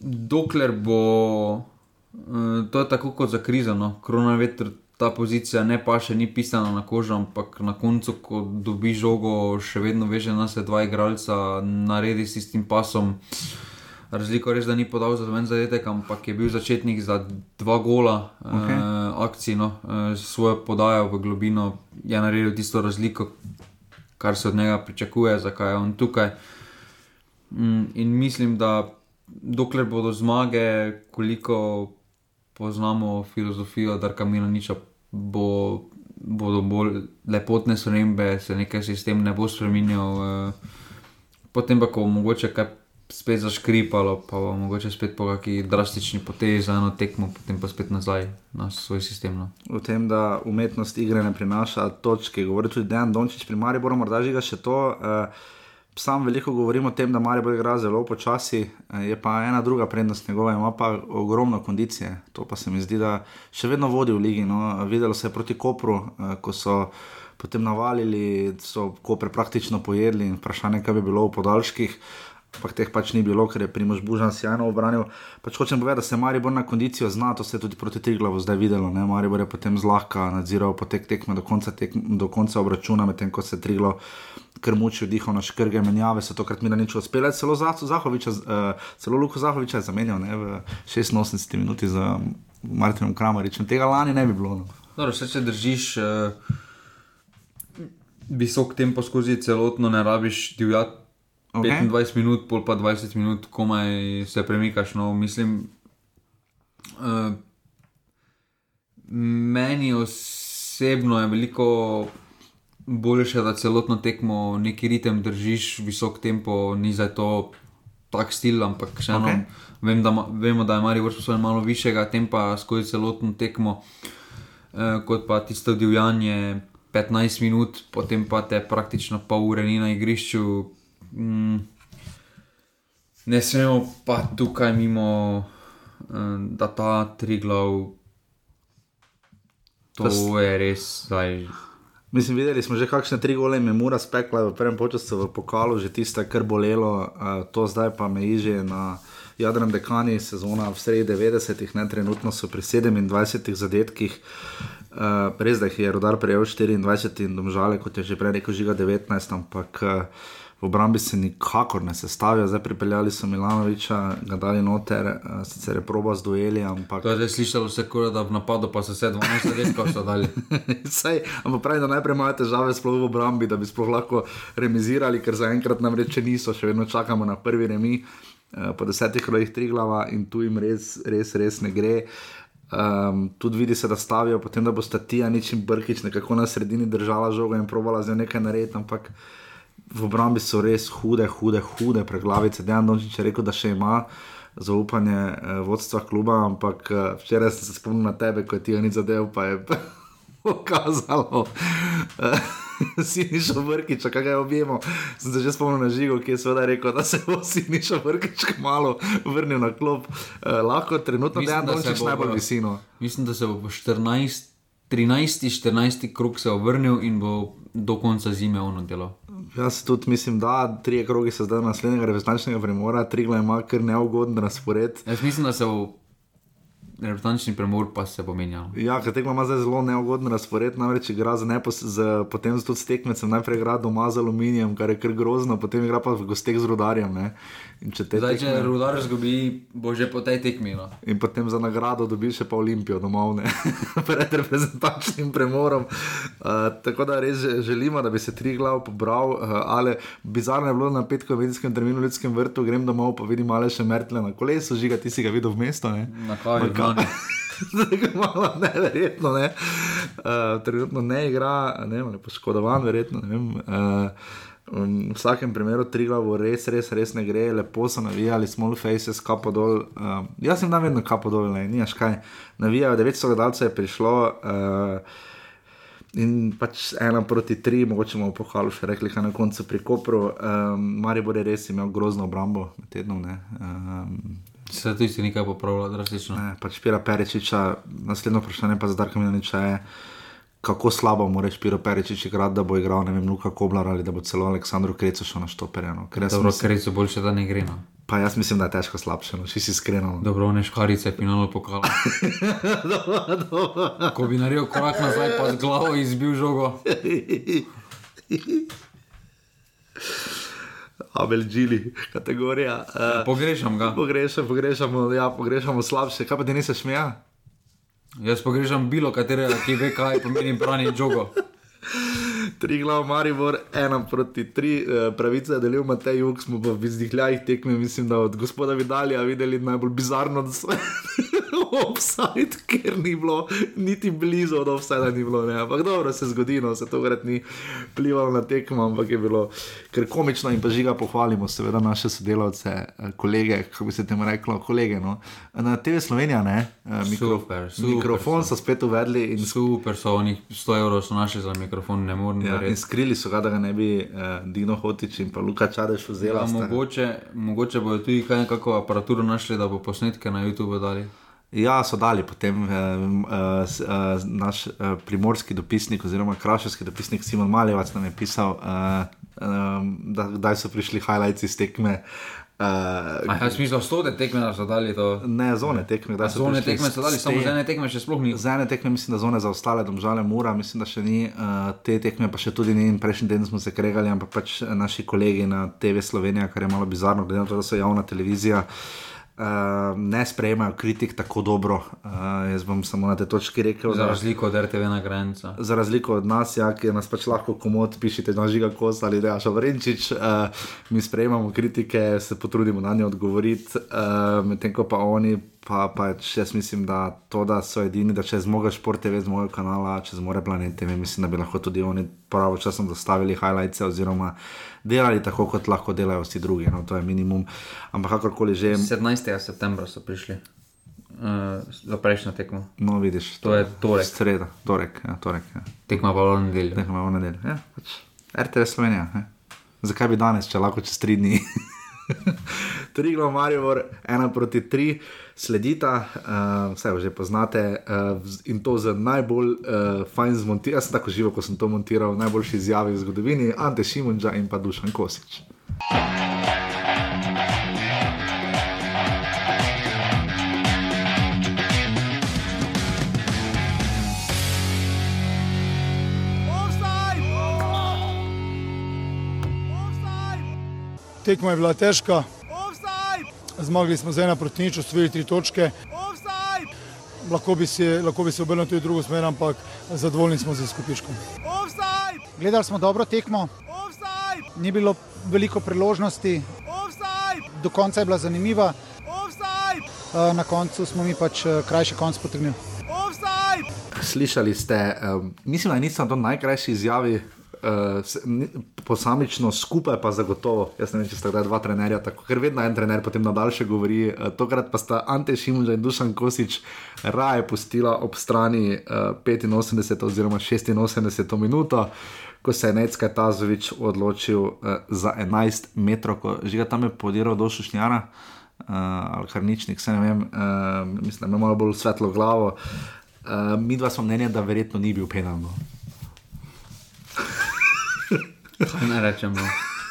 dokler bo, uh, to je tako kot za krizo, no, korona veter, ta pozicija ne pa še ni pisana na kožo, ampak na koncu, ko dobi žogo, še vedno veže na se dva igralca, naredi s tistim pasom. Razliko res, da ni podal za domen zadetek, ampak je bil začetnik za dva gola okay. uh, akcij, no, uh, svojo podajo v globino, je naredil tisto razliko, kar se od njega pričakuje, zakaj je on tukaj. Mm, in mislim, da dokler bodo zmage, koliko poznamo filozofijo, da kamino niča, bo, bodo bolj lepotne spremembe, se nekaj sistem ne bo spremenil. Uh, potem pa, ko mogoče kaj spet zaškripalo, pa bo mogoče spet po neki drastični potezi za eno tekmo, potem pa spet nazaj na svoj sistem. No. V tem, da umetnost igre ne prinaša točke, govori tudi Dejan Dončić, pri Mariboru morda žiga še to. Uh, Sam veliko govorim o tem, da Marijo igra zelo počasi, eh, je pa ena druga prednost njegova, ima pa ogromno kondicije. To pa se mi zdi, da še vedno vodi v ligi. No. Videlo se je proti Kopru, eh, ko so potem navalili, so Koper praktično pojedli in vprašanje, kaj bi bilo v podaljških ampak teh pač ni bilo, ker je Primož Bužan sjajno obranil. Pač hočem povedati, da se Maribor na kondicijo zna, to se je tudi proti Triglavu zdaj videlo. Ne? Maribor je potem zlahka nadziral potek tekme do konca, tek, do konca obračuna, medtem ko se Triglav krmuči vdihal na škrge menjave, so tokrat mi na nič uspeli. Celo Zahoviča, uh, celo Luko Zahoviča je zamenjal ne? v 86 minuti za Martinom Kramaričem. Tega lani ne bi bilo. No. Dobro, vse če držiš. Uh... Visok tempo skozi celotno, ne rabiš divjati okay. 25 minut, pol pa 20 minut, komaj se premikaš. No, mislim, uh, meni osebno je veliko boljše, da celotno tekmo neki ritem držiš, visok tempo, ni za to tak stil, ampak še eno. Okay. Vem, da, vemo, da je Marijo vrsto svoje malo višjega tempa skozi celotno tekmo, uh, kot pa tisto divjanje. 15 minut, potem pa te praktično pol ure ni na igrišču, mm, ne smemo pa tukaj mimo, um, da ta tri glav, to Past, je res zdaj. Mislim, videli smo že kakšne tri gole, me mora spekla v prvem času v pokalu, že tiste, kar bolelo, uh, to zdaj pa me iže na. Jadran dekani sezona v sredi 90-ih, ne trenutno so pri 27 zadetkih, uh, res da jih je rodar prejel 24 in domžale, kot je že prej rekel, žiga 19, ampak uh, v obrambi se nikakor ne sestavlja, zdaj pripeljali so Milanoviča, ga dali noter, uh, sicer je proba z dueli. Ampak... To je zdaj slišalo vse, kot da v napadu pa so se 12 let, ko so dali. <laughs> Sej, ampak pravi, da najprej imajo težave sploh v obrambi, da bi sploh lahko remizirali, ker zaenkrat nam reče niso, še vedno čakamo na prvi remi. Uh, po desetih rojih tri glava in tu jim res, res, res ne gre. Um, tudi vidi se, da stavijo, potem da bo sta ti, a ničim brkič, nekako na sredini držala žogo in provala z njo nekaj narediti, ampak v obrambi so res hude, hude, hude preglavice. Dejan Dončić je rekel, da še ima zaupanje eh, vodstva kluba, ampak eh, včeraj sem se spomnil na tebe, ko je ti ni zadev, pa je <laughs> pokazalo. <laughs> Sinišo vrkič, kaj ga je objemo. Sem se že spomnil na žigo, ki je seveda rekel, da se bo <laughs> Sinišo vrkič malo vrnil na klop. Eh, lahko trenutno ne da se najbolj visino. Mislim, da se bo po 14, 13, 14 krok se obrnil in bo do konca zime ono delo. Jaz tudi mislim, da tri kroge so zdaj naslednjega reprezentančnega premora, tri glave ima kar neugoden razpored. Jaz mislim, da se bo reprezentančni premor pa se bo menjal. Ja, ker tekma ima zdaj zelo neugoden razpored, namreč igra z nepos, z, potem tudi tekmecem, najprej igra doma z aluminijem, kar je kar grozno, potem igra pa v gosteh z rudarjem. Ne? Če te Zdaj, tekme... če rudar zgubi, bo že po tej tekmi. No. In potem za nagrado dobiš še pa Olimpijo domov, <laughs> pred reprezentančnim premorom. Uh, tako da res želimo, da bi se tri glav pobral, uh, ali bizarno je bilo na petkovem medijskem terminu v ljudskem vrtu, grem domov, pa vidim malo še mrtle na kolesu, žiga ti si ga videl v mesto. Ne? Na kaj? <laughs> Malo neverjetno, ne. Uh, trenutno ne igra, ne vem, poškodovan, verjetno. Ne vem, uh, V vsakem primeru tri glavo res, res, res ne gre, lepo so navijali, small faces, kapo dol. Uh, jaz sem tam vedno kapo dol, ne, nimaš kaj. Navijajo, 900 gledalcev je prišlo uh, in pač ena proti tri, mogoče bomo pohvalu še rekli, kaj na koncu pri Kopru. Um, Mari bo res imel grozno obrambo med tednom. Um, Se tu si nekaj popravlja, drastično. Ne, pač Pira Perečiča, naslednjo vprašanje pa za Darka Milaniča je kako slabo moraš Piro Peričič igrati, da bo igral, ne vem, Luka Koblar ali da bo celo Aleksandru Krecu šel na štoperjeno. Dobro, mislim, Krecu boljše, da ne gre. No. Pa jaz mislim, da je težko slabše, no, če si iskren. No. Dobro, ne škarice, finalo pokal. <laughs> Ko bi naredil korak nazaj, pa z glavo izbil žogo. Abel Gili, kategorija. Uh, Pogrešam ga. pogrešamo, pogrešamo, ja, pogrešamo slabše. Kaj pa ti nisi smeja? Jaz pogrešam bilo katerega, ki ve, kaj pomeni branje žogo. Tri glav Maribor, ena proti tri, eh, pravice je delil Matej Juk, smo pa v izdihljajih tekme, mislim, da od gospoda Vidalija videli najbolj bizarno, da so offside, ker ni bilo niti blizu od offside, ni bilo, ne. Ampak dobro se zgodi, no, se to vrat ni plivalo na tekmo, ampak je bilo kar komično in pa žiga pohvalimo, seveda naše sodelavce, eh, kolege, kako bi se temu reklo, kolege, no. Na TV Slovenija, ne, eh, mikro, Super, super mikrofon so. so spet uvedli in Super so, onih 100 evrov so našli za mikrofon, ne morem Ja, in skrili so ga, da ga ne bi uh, Dino Hotič in pa Luka Čadeš vzela. Ja, mogoče, mogoče bodo tudi kaj nekako aparaturo našli, da bo posnetke na YouTube dali. Ja, so dali potem uh, uh, naš uh, primorski dopisnik, oziroma kraševski dopisnik Simon Maljevac nam je pisal, uh, um, da kdaj so prišli highlights iz tekme. Uh, A ja, smisel 100 tekme da so dali to. ne, zone tekme. kdaj so Zone tekme so dali, samo te- z ene tekme še sploh ni. Za ene tekme mislim, da zone za ostale, domžale mura, mislim, da še ni, uh, te tekme pa še tudi ni. In prejšnji teden smo se kregali, ampak pač naši kolegi na TV Slovenija, kar je malo bizarno, glede na to, da so javna televizija. Uh, ne sprejemajo kritik tako dobro. Uh, jaz bom samo na tej točki rekel, Za da razliko od RTV na granca. za razliko od nas, ja, ki nas pač lahko komod pišete, na žiga kos ali da je šavrenčič, uh, mi sprejemamo kritike, se potrudimo na nje odgovoriti, uh, medtem ko pa oni, pa pač jaz mislim, da to, da so edini, da če zmoga šport TV z mojega kanala, če zmore planet TV, mislim, da bi lahko tudi oni pravočasno dostavili highlights oziroma delali tako, kot lahko delajo vsi drugi, no, to je minimum. Ampak kakorkoli že, 17. septembra so prišli uh, za prejšnjo tekmo. no vidiš, To je torek. Sreda, torek, ja, torek. Ja. Tekma pa v nedeljo. Nekaj imamo v nedeljo. Ja, pač RTV Slovenija. Ne? Zakaj bi danes, če lahko čez tri dni? <laughs> tri glav Marivor, ena proti tri, sledita, uh, vse že poznate uh, in to z najbolj uh, fajn zmontiranjem. Jaz sem tako živo, ko sem to montiral, najboljši izjavi v zgodovini, Ante Šimunča in pa Dušan Kosič. Tekma je bila težka. Zmogli smo z ena proti nič, osvojili tri točke. Lahko bi se, lahko bi se obrnil tudi v drugo smer, ampak zadovoljni smo z izkupičkom. Gledali smo dobro tekmo, ni bilo veliko priložnosti, do konca je bila zanimiva. Eh, Na koncu smo mi pač eh, krajši konc potegnili. Slišali ste, um, mislim, da nisem to najkrajši izjavi. Uh, posamično, skupaj pa zagotovo. Jaz ne vem, če sta kdaj dva trenerja, tako, ker vedno en trener potem nadaljše govori. Uh, tokrat pa sta Ante Šimunža in Dušan Kosič raje pustila ob strani uh, 85 oziroma 86 minuto, ko se je Necka Tazovič odločil uh, za 11 metrov, ko žiga tam je podiral do Šušnjara. Uh, ali kar ničnik, se ne vem, uh, mislim, da ima malo bolj svetlo glavo. Uh, mi dva smo mnenja, da verjetno ni bil penalno. Kaj ne rečemo?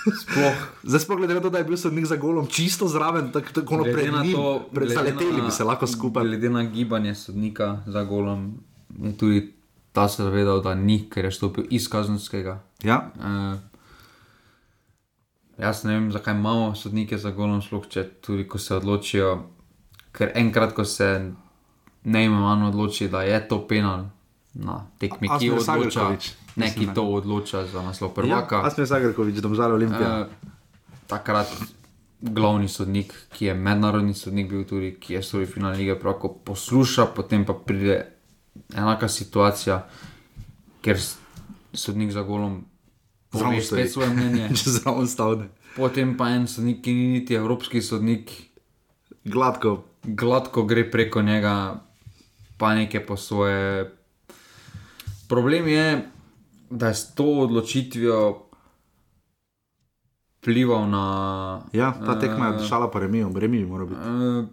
Sploh. Zdaj, sploh glede na to, da je bil sodnik za golom čisto zraven, tako tak, Glede pred njim, to, pred zaleteli bi se lahko skupaj. Glede na gibanje sodnika za golom, je tudi ta se zavedal, da ni, ker je stopil iz kazenskega. Ja. Uh, jaz ne vem, zakaj imamo sodnike za golom, sploh če tudi ko se odločijo. Ker enkrat, ko se neimano odloči, da je to penal na tekmi, ki Asmir odloča, Sagrković, ne, ki to odloča za naslov prvaka. Ja, Asmir Zagrkovič, domžal Olimpija. Eh, takrat glavni sodnik, ki je mednarodni sodnik, bil tudi, ki je storil finale lige, pravko posluša, potem pa pride enaka situacija, ker sodnik za golom pove spet svoje mnenje. <laughs> Zraven stavne. Potem pa en sodnik, ki ni niti evropski sodnik, gladko. Gladko gre preko njega, pa nekaj po svoje. Problem je, da je s to odločitvijo vplival na. Ja, ta tekma je eh, dišala po remiju, remiju mora biti. eh,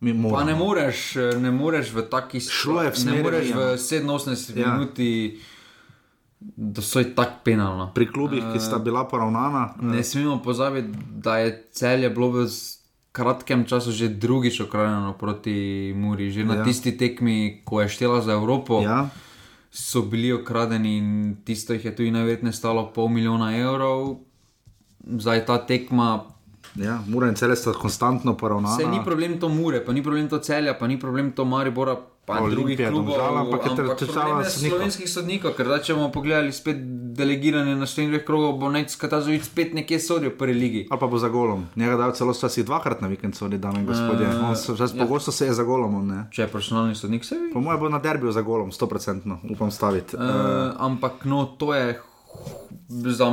Mi Pa ne moreš, ne moreš v taki je v ne moreš v 87 Ja. minuti, da so je tako penalno. Pri klubih, ki sta bila poravnana. Ne smemo pozabiti, da je celje bilo v z- kratkem času že drugič okrajeno proti Muri. Že na ja. tisti tekmi, ko je štela za Evropo, Ja. So bili okradeni in tisto jih je tudi najverjetneje stalo pol milijona evrov. zdaj ta tekma. Ja, Mura in celje sta konstantno poravnana. Se ni problem to Mure, pa ni problem to celja, pa ni problem to Maribora, pa Olimpija, drugih klubov. Domžala, ampak je ampak težava slovenskih sodnikov, ker da če bomo pogledali spet delegiranje na številnih krogov, bo Nec Katazovic spet nekje sodijo v prvi ligi. Ali pa bo za golom. Njega dajo celo včasih dvakrat na vikend, sodi dame in gospodje. Eh, On se- ja. pogosto se je za golom. Ne? Če je profesionalni sodnik, se vi. Po mojem bo na derbiju za golom, 100%, upam staviti. Uh, ampak no, to je za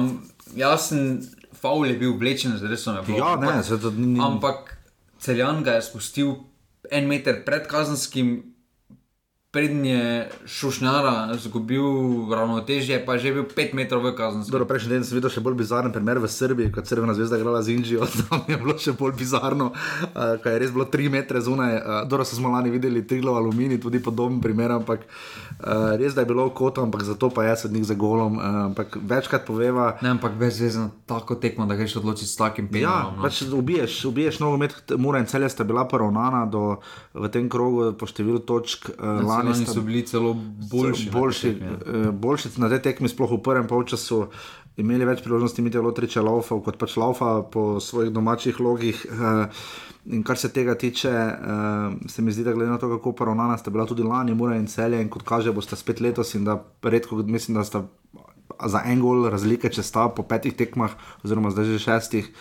jasen. Faul je bil vlečen, zdaj so me Ja, ne, to ni- Ampak celjan ga je spustil en meter pred kazenskim, prednje šušnjara, izgubil ravnotežje, pa je že bil pet metrov v kazenskem. Dobro, prejšnji teden sem videl še bolj bizaren primer v Srbiji, kot Crvena zvezda igrala z Indžijo, <laughs> tam je bilo še bolj bizarno, uh, kaj je res bilo 3 metre zunaj. Uh, Dobro, smo lani videli Triglo aluminij, tudi podoben primer, ampak uh, res da je bilo v kotu, ampak zato pa je sodnik za golom. Uh, ampak večkrat poveva. Ne, ampak brez veze na tako tekmo, da greš odločiti s takim Ja, penalom. no. pač ubiješ, ubiješ nogomet, Mura in celje sta bila poravnana do, v tem krogu po številu točk. Uh, Lani so bili celo boljši. boljši, tekmi, ja. eh, boljši na tej tekmi, sploh v prvem polčasu. Imeli več priložnosti, Mitja Lotriča laufal, kot pač laufa po svojih domačih logih. eh, In kar se tega tiče, uh, se mi zdi, da glede na to, kako poravnana sta bila tudi lani, Mura in celje, in kot kaže, bosta spet letos, in da redko, mislim, da sta za en gol razlike, če sta po petih tekmah, oziroma zdaj že šestih.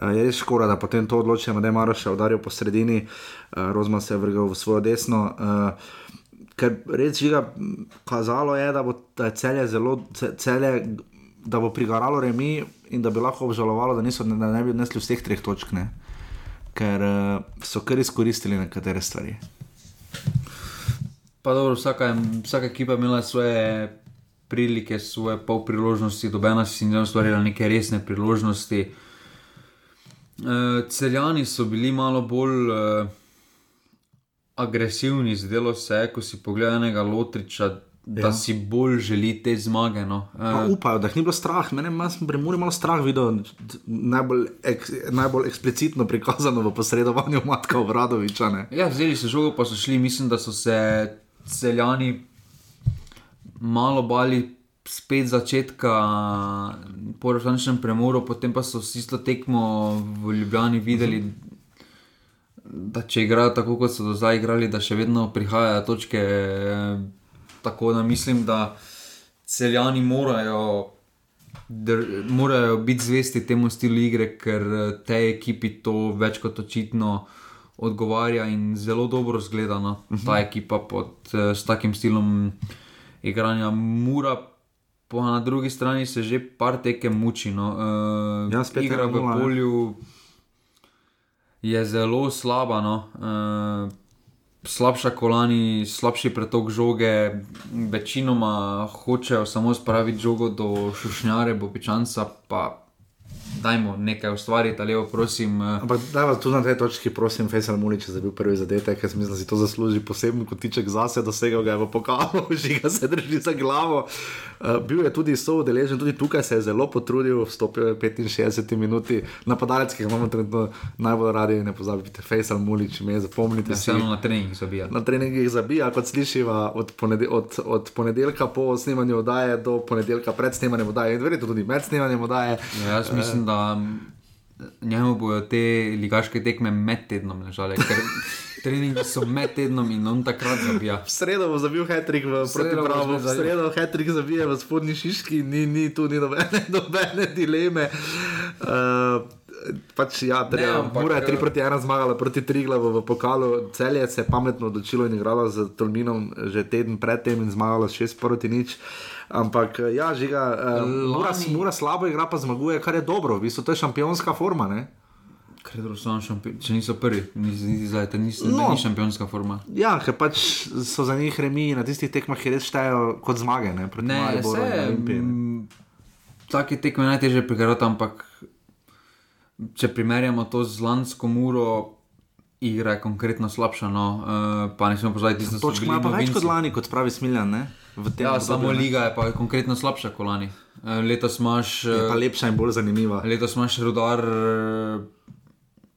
Je res škoda, da potem to odločijo, da je Maroš udaril po sredini, Rozman se je vrgel v svojo desno. Uh, ker res žiga, kazalo je, da bo celje zelo, ce- celje, da bo prigaralo remi in da bi lahko obžalovalo, da, niso, da ne bi odnesli vseh treh točk, ne? ker uh, so kar izkoristili nekatere stvari. Pa dobro, vsaka, vsaka ekipa je imela svoje prilike, svoje pol priložnosti, dobena si ne ustvarjala neke resne priložnosti. Uh, celjani so bili malo bolj uh, agresivni, zdelo se je, ko si pogledal enega Lotriča, da Ja. si bolj želi te zmage. No. Pa Uh, upajo, da jih ni bilo strah. Mene Muri malo strah videl, najbolj, ek, najbolj eksplicitno prikazano v posredovanju Matka Obradoviča. Ne? Ja, vzeli so žogo, pa so šli. Mislim, da so se celjani malo bali spet začetka po resničnem premoru, potem pa so s isto tekmo v Ljubljani videli, da če igrajo tako, kot so do zdaj igrali, da še vedno prihajajo točke. Tako da mislim, da celjani morajo. Dr, morajo biti zvesti temu stilu igre, ker tej ekipi to več kot očitno odgovarja in zelo dobro zgleda. No? Uh -huh. Ta ekipa pod, eh, s takim stilom igranja mura. Pa na drugi strani se že par tekem muči. No. Uh, Ja, igra v 1:0, ne. Je zelo slaba. No. Uh, slabša kolani, slabši pretok žoge, večinoma hočejo samo spraviti žogo do šušnjare, bobičanca, pa dajmo nekaj ustvariti, ali pa prosim. eh, Ampak da vas tudi na tej točki, prosim, Fejsal Mulič, da je bil prvi zadetek, ker mislim, da si to zasluži poseben kotiček zase, dosegel ga je v pokalu, <laughs> žiga se drži za glavo. Uh, bil je tudi soudeležen, tudi tukaj se je zelo potrudil, vstopil je v 65 minuti, napadalec, ki ga imamo trenutno najbolj radi, ne pozabite, Fejsal Mulič, ime zapomnite Ja, vseeno na treningih zabija. Na treningih zabija, kot slišiva, od, ponede, od, od ponedeljka po snemanju oddaje do ponedeljka pred snemanjem oddaje, in verjetno tudi med snemanjem oddaje. Ja, jaz mislim, da mm, njemu bodo te ligaške tekme med tednom ležale, ker <laughs> treningi so med tednom in on takrat zabija. V sredo bo zabil Hetrik v protipravu, v sredo Hetrik zabije v spodnji šiški, ni, ni tu ni nobene, <laughs> nobene dileme. Uh, pač ja, treba, ampak, Mura je 3 eh, proti 1 zmagala proti Triglavu v pokalu, se je pametno odločilo in igralo z Tolminom že teden predtem in zmagalo s 6 proti nič. Ampak eh, ja, žiga, uh, Mura, Lani- Mura slabo igra, pa zmaguje, kar je dobro, v bistvu to je šampionska forma. Ne? Ker je samo šampion, če niso prvi, niti zdaj, to ni, No. ni šampionska forma. Ja, ker pač so za njih remi na tistih tekmah, ki res štejejo kot zmage. Ne, Ne, Mariboru se, mm, take tekme je najtežje prigarati, ampak če primerjamo to z lansko muro, igra je konkretno slabša. No, uh, pa ne smemo pozabiti, da so Točk bili ima pa več novinci. kot lani, kot pravi Smiljan. Ne? V tem Ja, samo ne. liga je pa konkretno slabša kot lani. Eh, Letos imaš. Je pa lepša in bolj zanimiva. Letos imaš rudar. eh,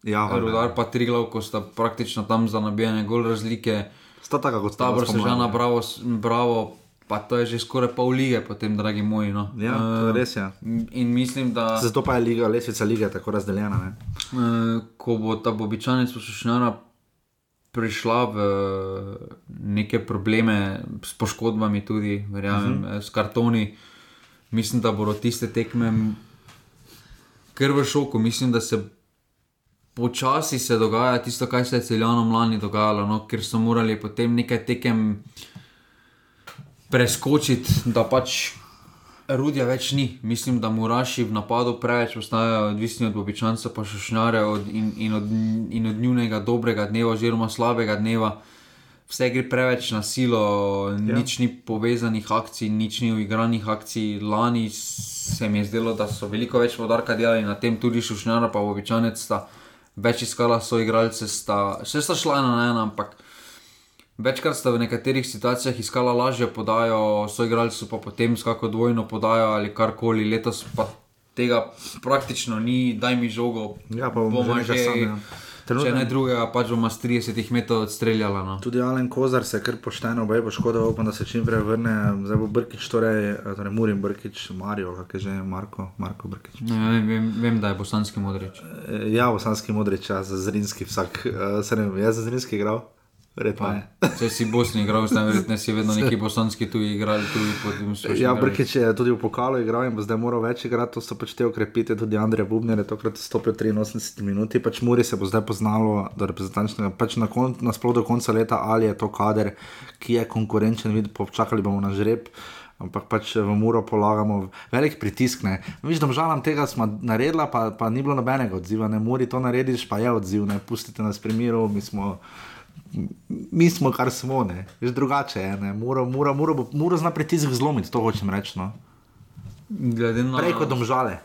Ja, rudar pa tri glav, ko sta praktično tam za nabijanje gol razlike. Sta taka kot sta Tabor spomladi. Sežana, bravo, s- bravo. pa to je že skoraj pol lige, potem, dragi moji. No. Ja, je res, ja. In mislim, da. Zato pa je liga, lesvica lige tako razdeljena. Ne? Uh, ko bo ta bobičanec poslušnjara prišla v neke probleme s poškodbami, tudi verjamem, uh -huh. s kartoni, mislim, da bodo tiste tekme kar v šoku. Mislim, da se počasi se dogaja tisto, kar se je celjanom lani dogajalo, no? ker so morali potem nekaj tekem preskočiti, da pač Rudija več ni. Mislim, da Muraši v napadu preveč postajajo odvisni od običajnca, pa še šnjare od, in, in, od, in od njunega dobrega dneva, oziroma slabega dneva. Vse gre preveč na silo, ja. nič ni povezanih akcij, nič ni uigranih akcij. Lani se mi je zdelo, da so veliko več podarka delali na tem, tudi šušnjara, pa običajnec sta več iskala svoje igralce, sta, še sta šla ena na ena, ampak večkrat sta v nekaterih situacijah iskala lažjo podajo, svoje igralce pa potem skako dvojno podajo ali karkoli, letos pa tega praktično ni, daj mi žogo. Ja, pa bomo že sami. Ja. Če ne drugega, pač bomo s 30 metrov odstreljali. No. Tudi Alen Kozar se je kar pošteno, obe bo škoda, upam, da se čim prej vrne. Zdaj bo Brkič, torej, torej Murim Brkič, Marijo, kak je že Marko, Marko Brkič. Ne, vem, vem, da je bosanski modrič. Ja, bosanski modrič, ja, za Zrinski vsak, uh, se ne vem, jaz za Zrinski igral. Če si Bosni igral, zdaj verjetno si vedno neki bosanski tuji igrali. Ja, Brkič je tudi v pokalu igral in bo zdaj moral več igrati, to so pač te okrepite, tudi Andrej Bubner je tokrat stopil 83 minut, pač Muri se bo zdaj poznalo do reprezentančnega, pač na, kon, na sploh do konca leta, ali je to kader, ki je konkurenčen, vid, počakali bomo na žreb. Ampak pač v Muro polagamo velik pritisk. Viš, da žalam tega smo naredili, pa, pa ni bilo nobenega odziva. Ne, Muri to narediš, pa je odziv, ne pustite nas pri miru, mi smo mi smo, kar smo, ne, že drugače je. Mora, mora, mora, mora zna pritisk zlomiti, to hočem reči. No. Na... Preko domžale.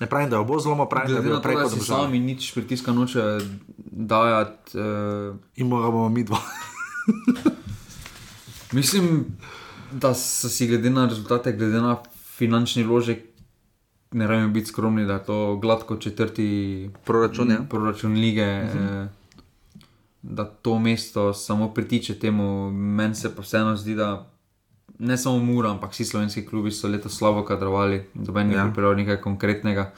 Ne pravim, da bo zelo pravim, da bo preko domžale. Sami nič pritiska noče dajati. Uh... In moramo mi dva. <laughs> Mislim, da so si glede na rezultate, glede na finančni vložek. Ne rabimo biti skromni, da je to gladko četrti proračun, ja. proračun lige. Uh -huh. eh, da to mesto samo pritiče temu. Meni se pa vseeno zdi, da ne samo Mura, ampak vsi slovenski klubi so letos slabo kadrovali, da bi ja. pripravili nekaj konkretnega.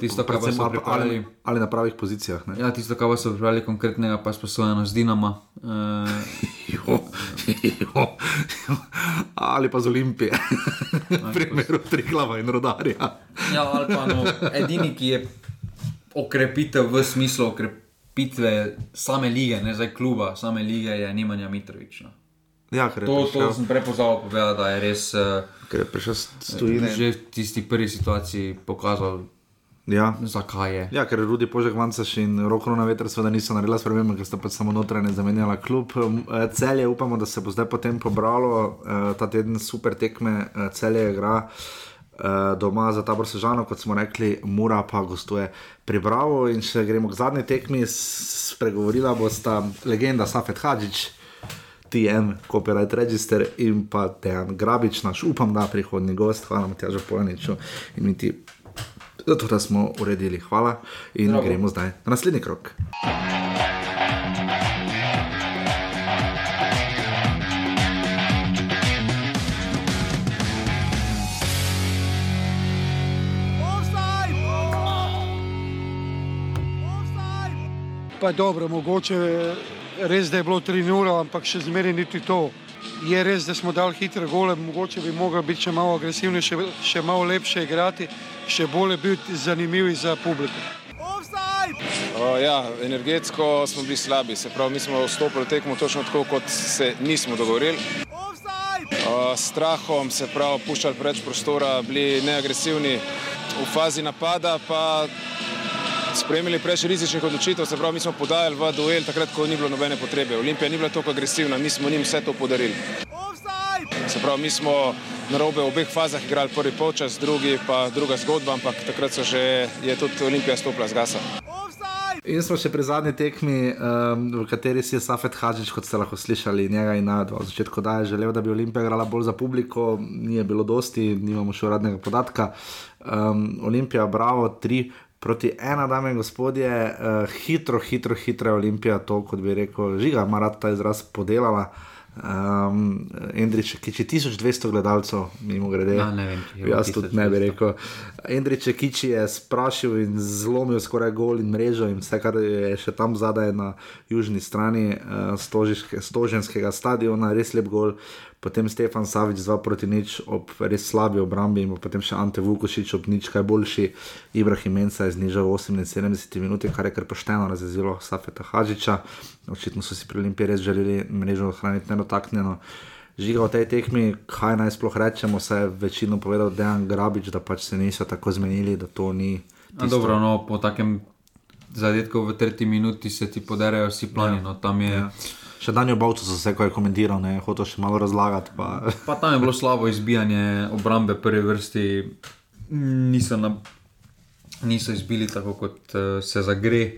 Tisto, kar so pripravili, ali, ali na pravih pozicijah. Ne? Ja, tisto, kar so pripravili konkretnega, pa je sposojeno z Dinama. <laughs> Uh, ali pa z Olimpije, <laughs> v primeru Triklava in Rodarja. ja, ali pa no, edini, ki je okrepitev v smislu okrepitev pitve same lige, ne zdaj kluba, same lige je Nemanja Mitrovič. No. Ja, to, to sem prepoznal, povedal, da je res. Ker je prišel stojiti. Že v tisti prvi situaciji pokazal. Ja. Zakaj je? Ja, ker Rudi Požek Vancaš in Rokro na veter seveda niso naredili spremembe, ker sta pač samo notranje zamenjala klub. Eh, celje upamo, da se bo zdaj potem pobralo, eh, ta teden super tekme, eh, celje igra. Eh, doma za tabor Sežano, kot smo rekli, mora pa gostuje pri Bravo. In če gremo k zadnji tekmi, spregovorila bo sta legenda Safet Hadžič. TM, copyright register in pa Dejan Grabič, naš upam, da prihodni gost, hvala Matjažu Pojaniču in mi ti, zato da smo uredili. Hvala in Bravo. gremo zdaj na naslednji krok. Pa dobro, mogoče res, da je bilo 3-0, ampak še zmeraj niti to. Je res, da smo dali hitre gole, mogoče bi mogli biti še malo agresivni, še, še malo lepše igrati, še bolje biti zanimivi za publiko. Uh, ja, energetsko smo bili slabi, se pravi, mi smo vstopili v tekmo točno tako, kot se nismo dogovorili. Uh, strahom se pravi, puščali preveč prostora, bili neagresivni v fazi napada, pa sprejemili preveč rizičnih odločitev, se pravi, mi smo podajali v duel takrat, ko ni bilo nobene potrebe. Olimpija ni bila tako agresivna, mi smo njim vse to podarili. Se pravi, mi smo na robe v obeh fazah igrali prvi polčas, drugi pa druga zgodba, ampak takrat so že, je tudi Olimpija stopila z gasa. In smo še pri zadnji tekmi, um, v kateri si je Safet Hadžič, kot ste lahko slišali, njega in nadva. V začetku da je želel, da bi Olimpija igrala bolj za publiko, ni je bilo dosti, nimamo še uradnega podatka. Um, Olimpija, bravo, tri proti ena, dame in gospodje, uh, hitro, hitro, hitro je Olimpija to, kot bi rekel, žiga, ima rad ta izraz podelala. Um, Endrič, ki je 1200 gledalcev, mimo grede. Ja, ne vem, Jaz bilo tudi ne bi rekel. Endrič, ki je sprašil in zlomil skoraj gol in mrežo in vse, kar je še tam zadaj na južni strani uh, stožiške, stoženskega stadiona, res lep gol. Potem Stefan Savič 2 proti nič ob res slabi obrambi in potem še Ante Vukošič ob nič kaj boljši. Ibrahim Mensa je znižal 78 minut, kar je kar pošteno razjezilo Safeta Hadžiča. Očitno so si pri Olimpiji res želeli mrežo ohraniti nedotaknjeno. Žiga v tej tekmi, kaj naj sploh rečemo, se je večino povedal Dejan Grabič, da pač se niso tako zmenili, da to ni. A dobro, no, po takem zadetku v tretji minuti se ti poderejo vsi plani. No, tam je, Ja. Še Daniel Bavcu so se kaj komentiral, ne, hotel še malo razlagati. Pa. Pa tam je bilo slabo izbijanje obrambe prve vrsti, niso, na, niso izbili tako, kot uh, se zagre,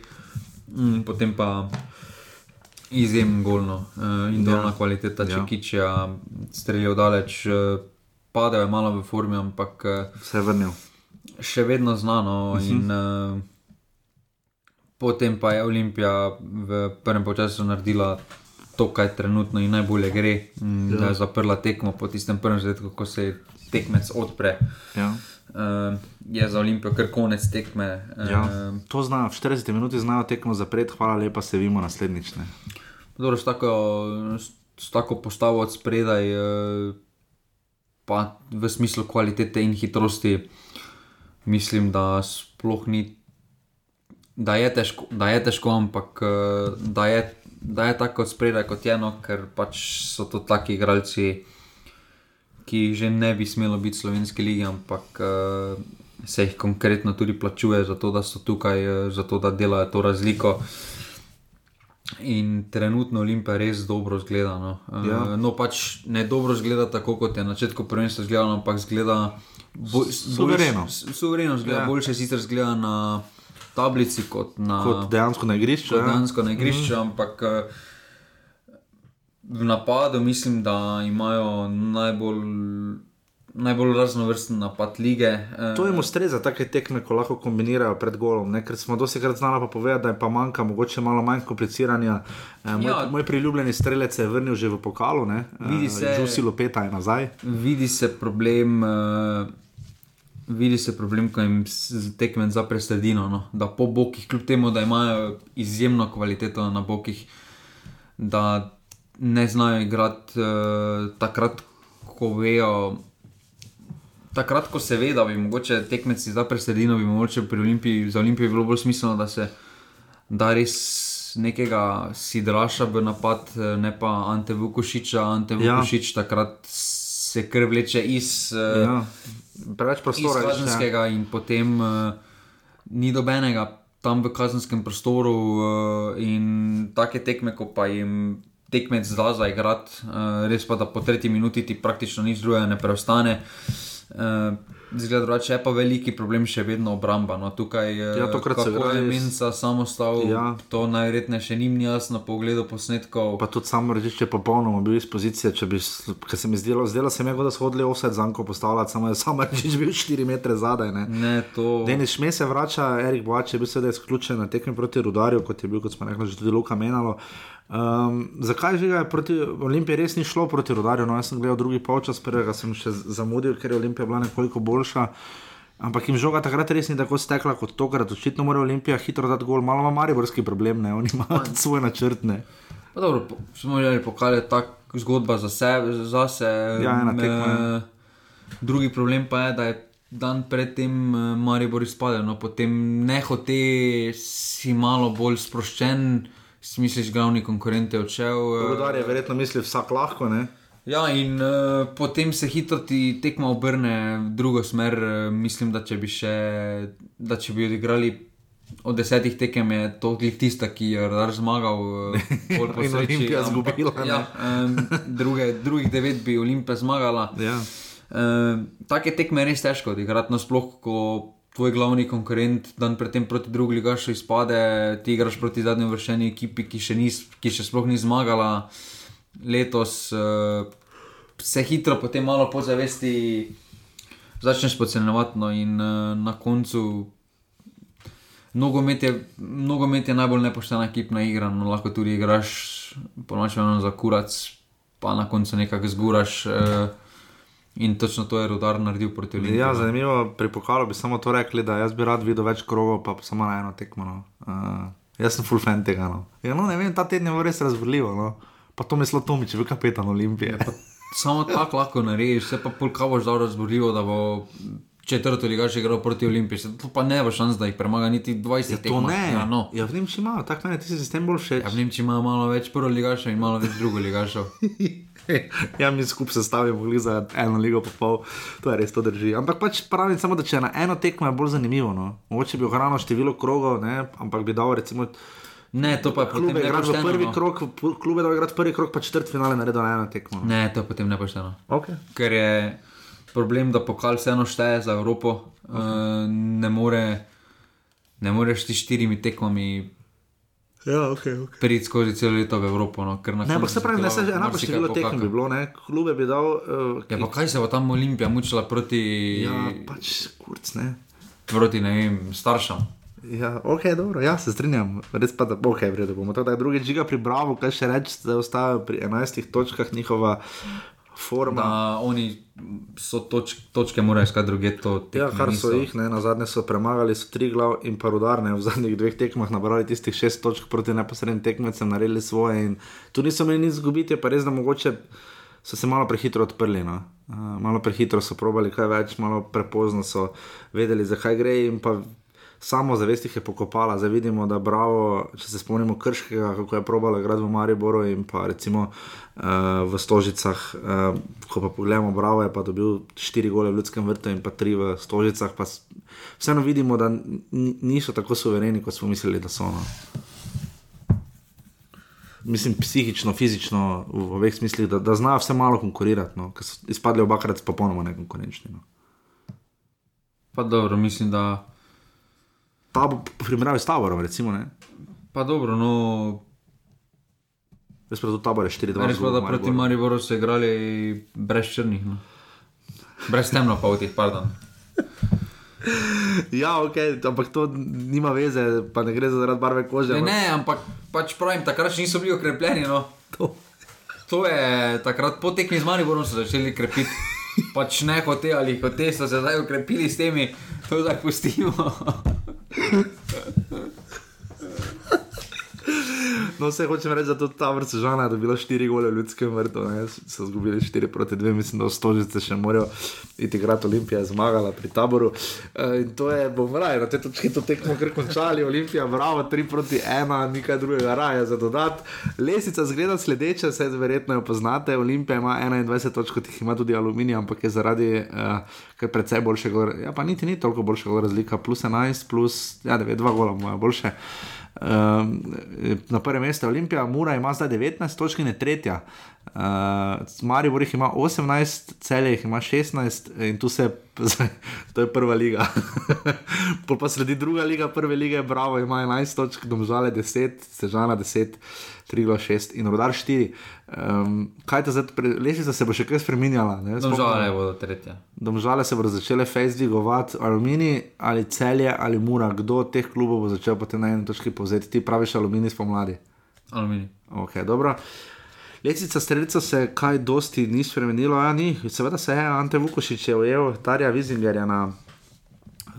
mm, potem pa izjemno golno uh, in dolna Ja. kvaliteta, če Ja. ja. streljajo daleč, uh, padajo malo v formi, ampak uh, se je vrnil. Še vedno znano. Mhm. In, uh, potem pa je Olimpija v prvem času naredila to, kar trenutno in najbolje gre, mm, Ja. da je zaprla tekmo po tistem prvem zadetku, ko se tekmec odpre. Ja. Uh, je za Olimpijo kar konec tekme. Ja. Uh, To znajo, v 40 minutah znajo tekmo zapreti, hvala lepa, se vidimo naslednjič. Ne. Dobro, s, tako, s, tako postavo od spredaj, eh, pa v smislu kvalitete in hitrosti, mislim, da sploh ni. Da je težko, da je težko ampak eh, da je, da je tako spredaj kot eno, ker pač so to taki igralci, ki jih že ne bi smelo biti v slovenski ligi, ampak uh, se jih konkretno tudi plačuje za to, da so tukaj, uh, za to, da delajo to razliko. In trenutno Olimpija res dobro zgleda. No, Ja. uh, no pač ne dobro zgleda tako, kot je na začetku prvenstva zgledalo, ampak zgleda bolj, Suvereno. Bolj, suvereno zgleda, Ja. ja. boljše sicer zgleda na tablici kot na. Kot dejansko na igrišču. Kot ja. dejansko na igrišču, mm. ampak eh, v napadu mislim, da imajo najbolj, najbolj raznovrsten napad lige. eh, To jim ustreza, take tekme, ko lahko kombinirajo pred golom. Ne? Ker smo dosti krat znali pa povedati, da je pa manjka mogoče malo manj kompliciranja. E, moj, ja. Moj priljubljeni strelec se je vrnil že v pokalu, ne? Vidi se- Žusi Lopeta je nazaj. Vidi se problem. Uh, Vidi se problem, ko jim s- tekmec zapre sredino. No? Da po bokih, kljub temu, da imajo izjemno kvaliteto na bokih, da ne znajo igrati uh, takrat, ko vejo. Takrat, ko se ve, da bi mogoče tekmeci zapre sredino, bi mogoče pri Olimpiji, za Olimpijo bilo bolj smiselno, da se da res nekega sidraša v napad, eh, ne pa Ante Vukošiča. Ante Ja. Vukošič takrat se kar vleče iz, eh, Ja. Preveč prostora iz kazenskega in potem uh, ni dobenega tam v kazenskem prostoru uh, in take tekme, ko pa jim tekmec da za igrati, uh, res pa da po tretji minuti ti praktično nič drugega ne preostane. Uh, Zgleda, drugače je pa veliki problem še vedno obramba. No, tukaj eh, Ja, kako je igrali s- Minca samo stal, Ja. to najverjetneje še ni jasno po ogledu posnetkov. Pa tudi samo reči, je popolnoma bil iz pozicije, če bi, ker se mi zdelo, zdelo se mi je, da so hodili offset zanko postavljati, samo je samo reči, bil 4 metre zadaj. Ne. Ne, to... Denis Šme se vrača, Erik Boač je bil seveda izključen na tekmi proti Rudarju, kot je bil, kot smo rekli, že tudi Luka Menalo. Um, zakaj že je proti Olimpiji res ni šlo proti Rudarju? No, jaz sem gledal drugi polčas, prvega sem še zamudil, ker je Olimpija bila nekoliko boljša. Ampak jim žoga takrat res ni tako stekla kot tokrat. Očitno mora Olimpija hitro dati gol, malo ima mariborski problem, ne? oni imajo tudi svoj načrt. Ne? Pa dobro, smo že pokazali tako zgodba za sebe, za sebe. Ja, ena tekma, ja. Drugi problem pa je, da je dan predtem eh, Maribor izpadel, no potem nehote si malo bolj sproščen, si misliš, glavni konkurent je odšel. eh, Rudar je verjetno mislil vsak lahko. Ne? Ja, in uh, potem se hitro ti tekma obrne v drugo smer. Uh, mislim, da če bi še, da če bi odigrali od desetih tekem, je to tista, ki je rodar zmagal. Uh, bolj po In sreči, Olimpija ampak- izgubila, ne? Ja, um, druge, drugih devet bi Olimpija zmagala. Ja. Uh, take tekme je res težko odigrati, nasploh, ko tvoj glavni konkurent dan predtem proti drugi ligašu izpade, ti igraš proti zadnji vršeni ekipi, ki še, nis, ki še sploh ni zmagala letos, uh, se hitro potem malo po zavesti začneš podcenjevati. No, in uh, na koncu nogomet je, nogomet je najbolj nepoštena ekipna igra. No, lahko tudi igraš, ponoči eno za kurac. pa na koncu nekako zguraš. Uh, in točno to je rudar naredil proti Olimpiji. Ja, zanimivo, pri pokalu bi samo to rekli, da jaz bi rad videl več krogov, pa samo na eno tekmo. No. Uh, jaz sem full fan tega. No. Ja, no, ne vem, ta teden je bilo res razburljivo. No. Pa to mislo Tomič, bil kapetan Olimpije. Ja, <laughs> Samo tako lahko narediš, vse pa polkavoš zelo razburljivo, da bo četrto ligaš igral proti Olimpiji. To pa ne bo šans, da jih premaga niti 20 Ja, to tekmah. ne. Ja, no. Ja, v Nemčiji imajo, tako meni ti si sistem bolj všeč. Ja, v Nemčiji ima malo več prvo ligašov in malo več drugo ligašov. <laughs> <laughs> ja, mi skupaj sestavimo mogli za eno ligo, pa pol, to je res, to drži. Ampak pač pravim samo, da če je na eno tekmo je bolj zanimivo. No. Mogoče bi ohranil število krogov, ne, ampak bi dal recimo. Ne, to pa je potem nepošteno, prvi no. krog, pu- klube da igrati prvi krog, pa četrt finale naredil na eno tekmo. no. Ne, to je potem nepošteno. Okay. Ker je problem, da pokal vseeno šteje za Evropo. Okay. Uh, ne, more, ne moreš ti štirimi tekmami Ja, okay, okay. priti skozi celo leto v Evropo. No, ker na Ne, ampak se pravi, lahko se enako marsikaj število tekem bi bilo, ne, klube bi dal. Uh, Ja, pa kaj se bo tam Olimpija mučila proti, Ja, pač kurc, ne. proti ne vem, staršem? Ja, ok, dobro, ja, se strinjam. Res pa, da ok, v redu bomo. Tako da je drugi žiga pri Bravo, kaj še reči, da ostajajo pri 11 točkah njihova forma. Da oni so toč, točke, morajo iskati druge. To Ja, kar niso. so jih, ne, na zadnje so premagali, so tri glav in pa rudarne v zadnjih dveh tekmah nabrali tistih šest točk proti neposrednim tekmecem, naredili svoje in tu niso imeli nič zgubiti, je pa res, da mogoče so se malo prehitro odprli. No. Uh, malo prehitro so probali kaj več, malo prepozno so vedeli, zakaj gre in pa samo zavest jih je pokopala. Zdaj vidimo, da bravo, če se spomnimo Krškega, kako je probalo igrati v Mariboru in pa recimo uh, v Stožicah, uh, ko pa pogledamo, bravo je pa dobil štiri gole v Ljudskem vrtu in pa tri v Stožicah, pa vseeno vidimo, da niso tako suvereni, kot smo mislili, da so. No. Mislim, psihično, fizično, v obeh smislih, da, da znajo vse malo konkurirati, no, ker so izpadli obakrat popolnoma nekonkurenčni. No. Pa dobro, mislim, da. Ta bo v primerjavi s taborom, recimo. Ne? Pa dobro, no. Res pa tudi tabor je 4-2. Res pa, da proti Mariboru so igrali brez črnih. No. Brez temnopoltih, pardon. <laughs> Ja, ok, ampak to nima veze, pa ne gre za zaradi barve kože. Ne, ampak- ne, ampak pač pravim, takrat še niso bili okrepljeni. No. To. to je takrat po tekmi z Mariborom so začeli krepiti. <laughs> Pač ne hote ali hote so se zdaj okrepili s temi, to zdaj pustimo. No, vse hočem reči, da tudi ta vrsta žana je dobila 4 gole v ljudskem vrtu, ne? so izgubili 4 proti 2, mislim, da v Stožice še morajo iti igrati Olimpija, je zmagala pri taboru. E, in to je, bom raje, na te točke to tekmo kar končali, Olimpija, bravo, 3 proti 1, nikaj drugega raja za dodat. Lesica zgleda sledeče, se verjetno jo poznate, Olimpija ima 21 točk, kot jih ima tudi Aluminij, ampak je zaradi uh, precej boljšega, ja pa niti ni toliko boljšega razlika, plus 11, plus, ja, 9, 2 gola moja boljše. Um, na prvem mestu je Olimpija, Mura ima zdaj 19 točk in je tretja. Uh, Maribor jih ima 18, Celje jih ima 16 in tu se, <laughs> to je prva liga. <laughs> Pol pa sledi druga liga, prve lige, Bravo ima 11 točk, Domžale 10, Sežana 10, Trigla 6 in Rodar 4. Um, kaj te zdaj, lestvica se bo še kaj spremenjala? Domžale bodo tretja. Domžale se bodo začele face dvigovati, aluminij ali celje ali mura. Kdo od teh klubov bo začel potem na eni točki povzeti? Ti praviš aluminij spomladi. Aluminij. Okay, dobro. Lesica strelica se kaj dosti ni spremenilo, ja, ni. Seveda se je Ante Vukošič je ujel Tarja Vizingerja na,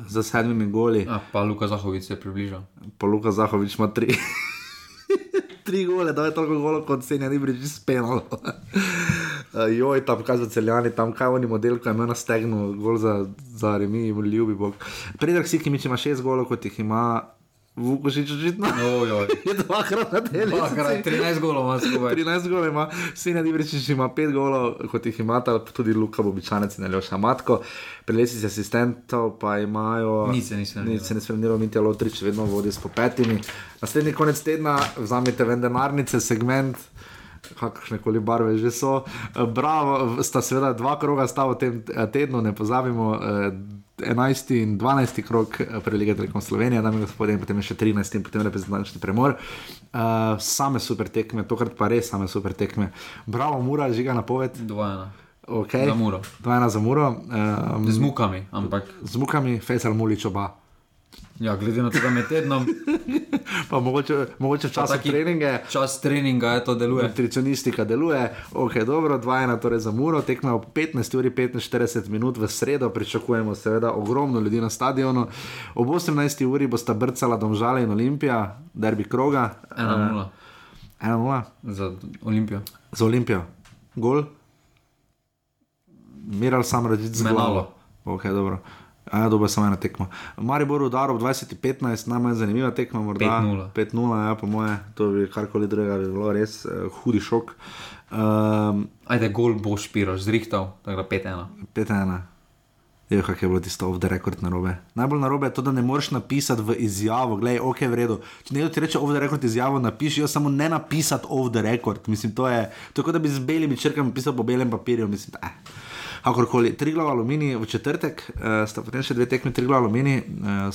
za sedmimi goli. A, pa Luka Zahovic se je približal. Pa Luka Zahovič ima tri. <laughs> tri gole, da je toliko golo kot se ni briž spenalo. Uh, <laughs> joj, tam kaj za celjani, tam kaj oni model, ko je imel na stegnu, gol za, za remi, ljubi bog. Predrag Sikimič ima šest golov, kot jih ima Vukošič očitno. Ojoj. <laughs> Je dvakrat na delu. Dvakrat, 13 golov ima skupaj. 13 golov ima, Senja Dibričič ima 5 golov, kot jih ima tudi Luka Bobičanec in Aljoša Matko. Pri lesici asistentov pa imajo... Nič se ni spremenilo. Nič se ni spremenilo, Mitja Lotrič vedno vodi s popetimi. Naslednji konec tedna vzamete ven denarnice, segment. Kakršne koli barve že so. Bravo, sta seveda dva kroga sta v tem eh, tednu, ne pozabimo. eh, 11. in 12. krok prelige Telekom Slovenije, dame in gospodje, in potem je še 13. in potem reprezentančni premor. Uh, same super tekme, tokrat pa res same super tekme. Bravo, mura, žiga napoved. Dvojna. Okay. Za Muro. Dvojna za muro. Um, Z mukami, ampak. Z mukami, Fejsal Mulič oba. Ja, glede na to, da med tednom. <laughs> pa mogoče, mogoče v času taki treninga. Čas treninga je to deluje. Nutricionistika deluje, ok, dobro, 2-1 torej za Muro, tekma ob 15 uri 45 minut v sredo, pričakujemo seveda ogromno ljudi na stadionu. Ob 18 uri bosta brcala Domžale in Olimpija, derbi kroga. 1-0. Uh, 1-0. Za Olimpijo. Za Olimpijo. Gol. Miral sam raditi z glavo. Ok, dobro. Ja, dobro, samo ena tekma. Maribor udar ob 20-15, najmanj zanimiva tekma, morda 5-0, ja, po moje, to bi karkoli drugega bi bilo res uh, hudi šok. Um, Ajde, gol bo špiro, zrihtal, tako da 5-1. 5-1. Je, kak je bilo tisto off the record narobe. Najbolj narobe je to, da ne moreš napisati v izjavo, gledaj, ok, v redu. Če nekdo ti reče off the record izjavo, napiši jo samo ne napisati off the record. Mislim, to je, to je kot da bi z belimi črkami pisal po belem papirju. Mislim, eh. Kakorkoli, tri glav aluminij v četrtek, uh, sta potem še dve tekmi, tri glav aluminij, uh,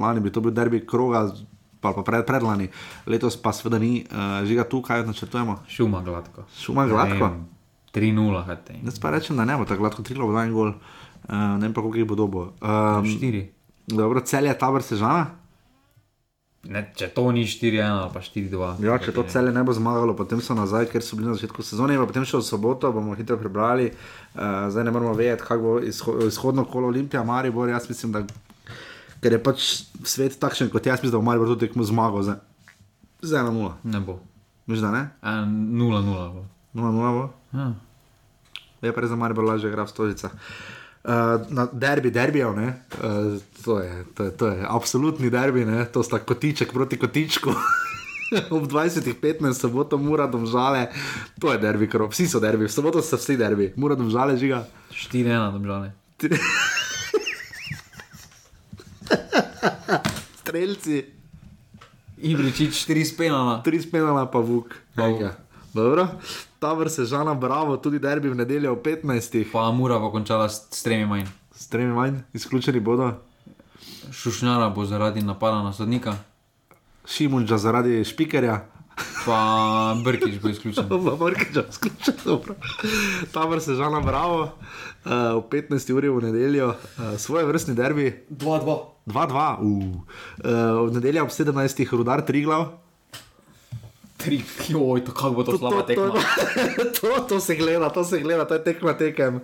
lani bi to bil derbi kroga, pa, pa pred, predlani, letos pa seveda ni, uh, žiga tu, kaj načrtujemo. Šuma gladko. Šuma gladko. 3-0, hajte. Jaz pa rečem, da ne bo tako gladko, tri glav, dva in gol, uh, ne vem pa koliko jih bo dobo. Um, Štiri. Dobro, cel je tabor sežana. Ne, če to ni 4-1 ali pa 4-2. Ja, če to cele ne bo zmagalo, potem so nazaj, ker so bili na začetku sezone, pa potem še v soboto bomo hitro prebrali. Uh, zdaj ne moramo vedeti, kako bo izho izhodno kolo Olimpija, Maribor. Jaz mislim, da ker je pač svet takšen kot jaz, mislim, da bo Maribor tudi tekmo zmagal. Zdaj 1-0. Ne bo. Mislim, da ne? 0-0 bo. 0-0 bo. Ja. Je pa res za Maribor lažje igra v stolicah. Uh, na derbi, derbijev, uh, to, je, to, je, to je absolutni derbi, ne? to sta kotiček proti kotičku. <laughs> Ob 20-15 soboto mora domžale, to je derbi, krov. vsi so derbi, v soboto so vsi derbi, mora domžale žiga. 4-1 domžale. <laughs> Streljci. Ibričič 4 spenala. 3 spenala pa vuk. Dobro. Tabor se žana, bravo, tudi derbi v nedeljo ob 15. Pa mora bo končala s, s tremi manj. S tremi manj, izključeni bodo. Šušnjara bo zaradi napada na sodnika. Šimunča zaradi špikerja. Pa Brkič bo izključen. <laughs> Pa Brkič bo izključen, dobro. Tabor se žana, bravo, uh, ob 15. uri v nedeljo, uh, svoje vrstni derbi. 2-2. 2-2, uh. uh, v nedeljo ob 17. rudar Triglav. Tri, joj, to kako bo to, to slaba to, tekma. To, <laughs> to, to se gleda, to se gleda, to je tekma tekem.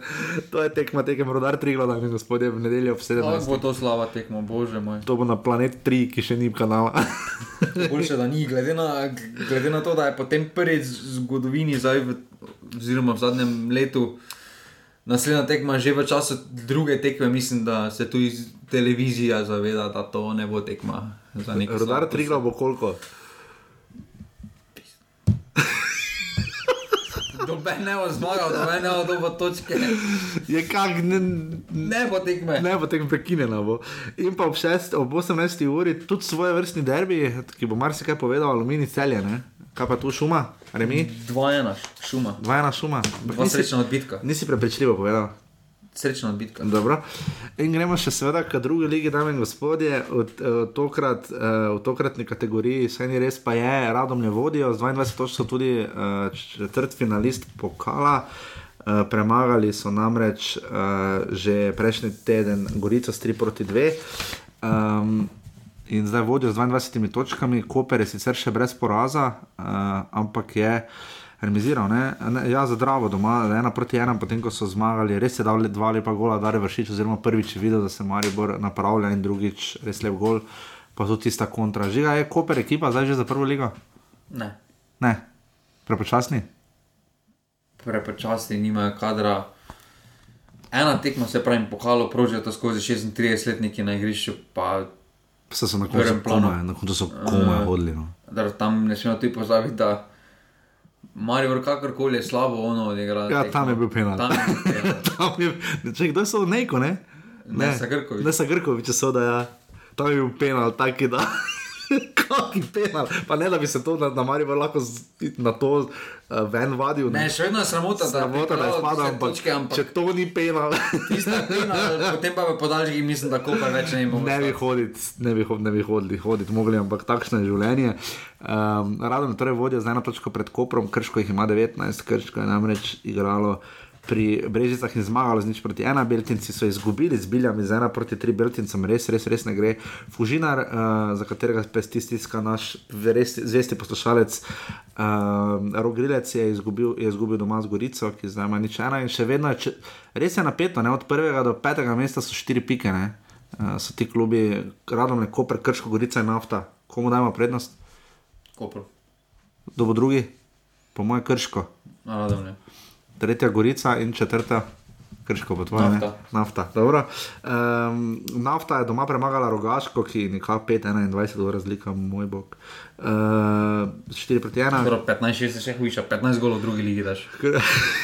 To je tekma tekem, rodar Triglav, dame in gospodje, v nedeljo ob 17. Kako bo to slaba tekma, bože moj. To bo na planet 3, ki še ni kanala. <laughs> Boljše, da ni, glede na, glede na to, da je potem prvič v zgodovini, zdaj, v, oziroma v zadnjem letu, naslednja tekma že v času druge tekme, mislim, da se tudi televizija zaveda, da to ne bo tekma. Rodar Triglav bo koliko? Doben ne bo zmagal, doben ne bo dobil točke. Je kak, ne, ne bo tekme. Ne bo tekme prekinjena. Bo. In pa ob, šest, ob 18. uri tudi svoje vrstni derbi, ki bo marsikaj povedal, aluminij celje. Ne? Kaj pa tu šuma, remi? 2-1 šuma. 2-1 šuma. Dva srečna odbitka. Nisi prepričljivo povedal. Srečna odbitka. Dobro. In gremo še seveda k drugi ligi, dame in gospodje, od, od tokrat, uh, v tokratni kategoriji, saj ni res, pa je, radom ne vodijo, z 22 točk so tudi uh, četrt finalist pokala. Uh, premagali so namreč uh, že prejšnji teden Gorico s 3 proti 2. Um, in zdaj vodijo z 22 točkami, Koper je sicer še brez poraza, uh, ampak je remiziral, ne? Ja, za Dravo doma, ena proti ena, potem ko so zmagali, res je dal dva lepa gola, da je vršič, oziroma prvič videl, da se Maribor napravlja in drugič res lep gol, pa tudi tista kontra. Žiga je Koper ekipa, zdaj že za prvo ligo? Ne. Ne, prepočasni? Prepočasni, nimajo kadra. Ena tekma se pravi, pokalo prožijo to skozi 36 letniki na igrišču, pa Se so na koncu komaj, na koncu so komaj hodili. No. Da, tam ne smemo tudi pozabiti, da Marijo, kakorkoli je slabo, ono odigra. Ja, tam je bil penal. Tam je bil <laughs> penal. tam je, če kdo so neko, ne? Ne, ne Sagrkovič. Ne, Sagrkovič, so da ja. Tam je bil penal, taki da. <laughs> Kakšen penal, pa ne da bi se to na, na Marijo lahko z, na to uh, ven vadil. Ne, še vedno je sramota, sramota, da je spadal, ampak, točke, ampak če to ni penal. <laughs> penal potem pa v podaljški mislim, da kopar več ne ima. Ne bi hoditi, ne bi, ne bi hodili, hoditi mogli, ampak takšno je življenje. Um, Radom torej vodijo z eno točko pred Koprom, Krško jih ima 19, Krško je namreč igralo pri Brežicah in zmagali z nič proti ena, Beltinci so izgubili z biljami z ena proti tri Beltincem, res, res, res ne gre. Fužinar, uh, za katerega pesti stiska naš res, zvesti poslušalec, uh, Rogrilec je izgubil, je izgubil doma z Gorico, ki zdaj ima nič ena in še vedno je, če, res je napeto, ne? od prvega do petega mesta so štiri pike, ne? Uh, so ti klubi, radom ne Koper, Krško, Gorica in nafta. Komu dajmo prednost? Kopro. Kdo bo drugi? Po mojem krško. Radom ne. Tretja Gorica in četrta. Krško, po tvojem. Nafta. Nafta. Dobro. Um, nafta je doma premagala Rogaško, ki je nekako 5-21, do razlika, moj bog. Uh, 4 proti 1. Dobro, 15-6 še hujša, 15 golov v drugi ligi daš.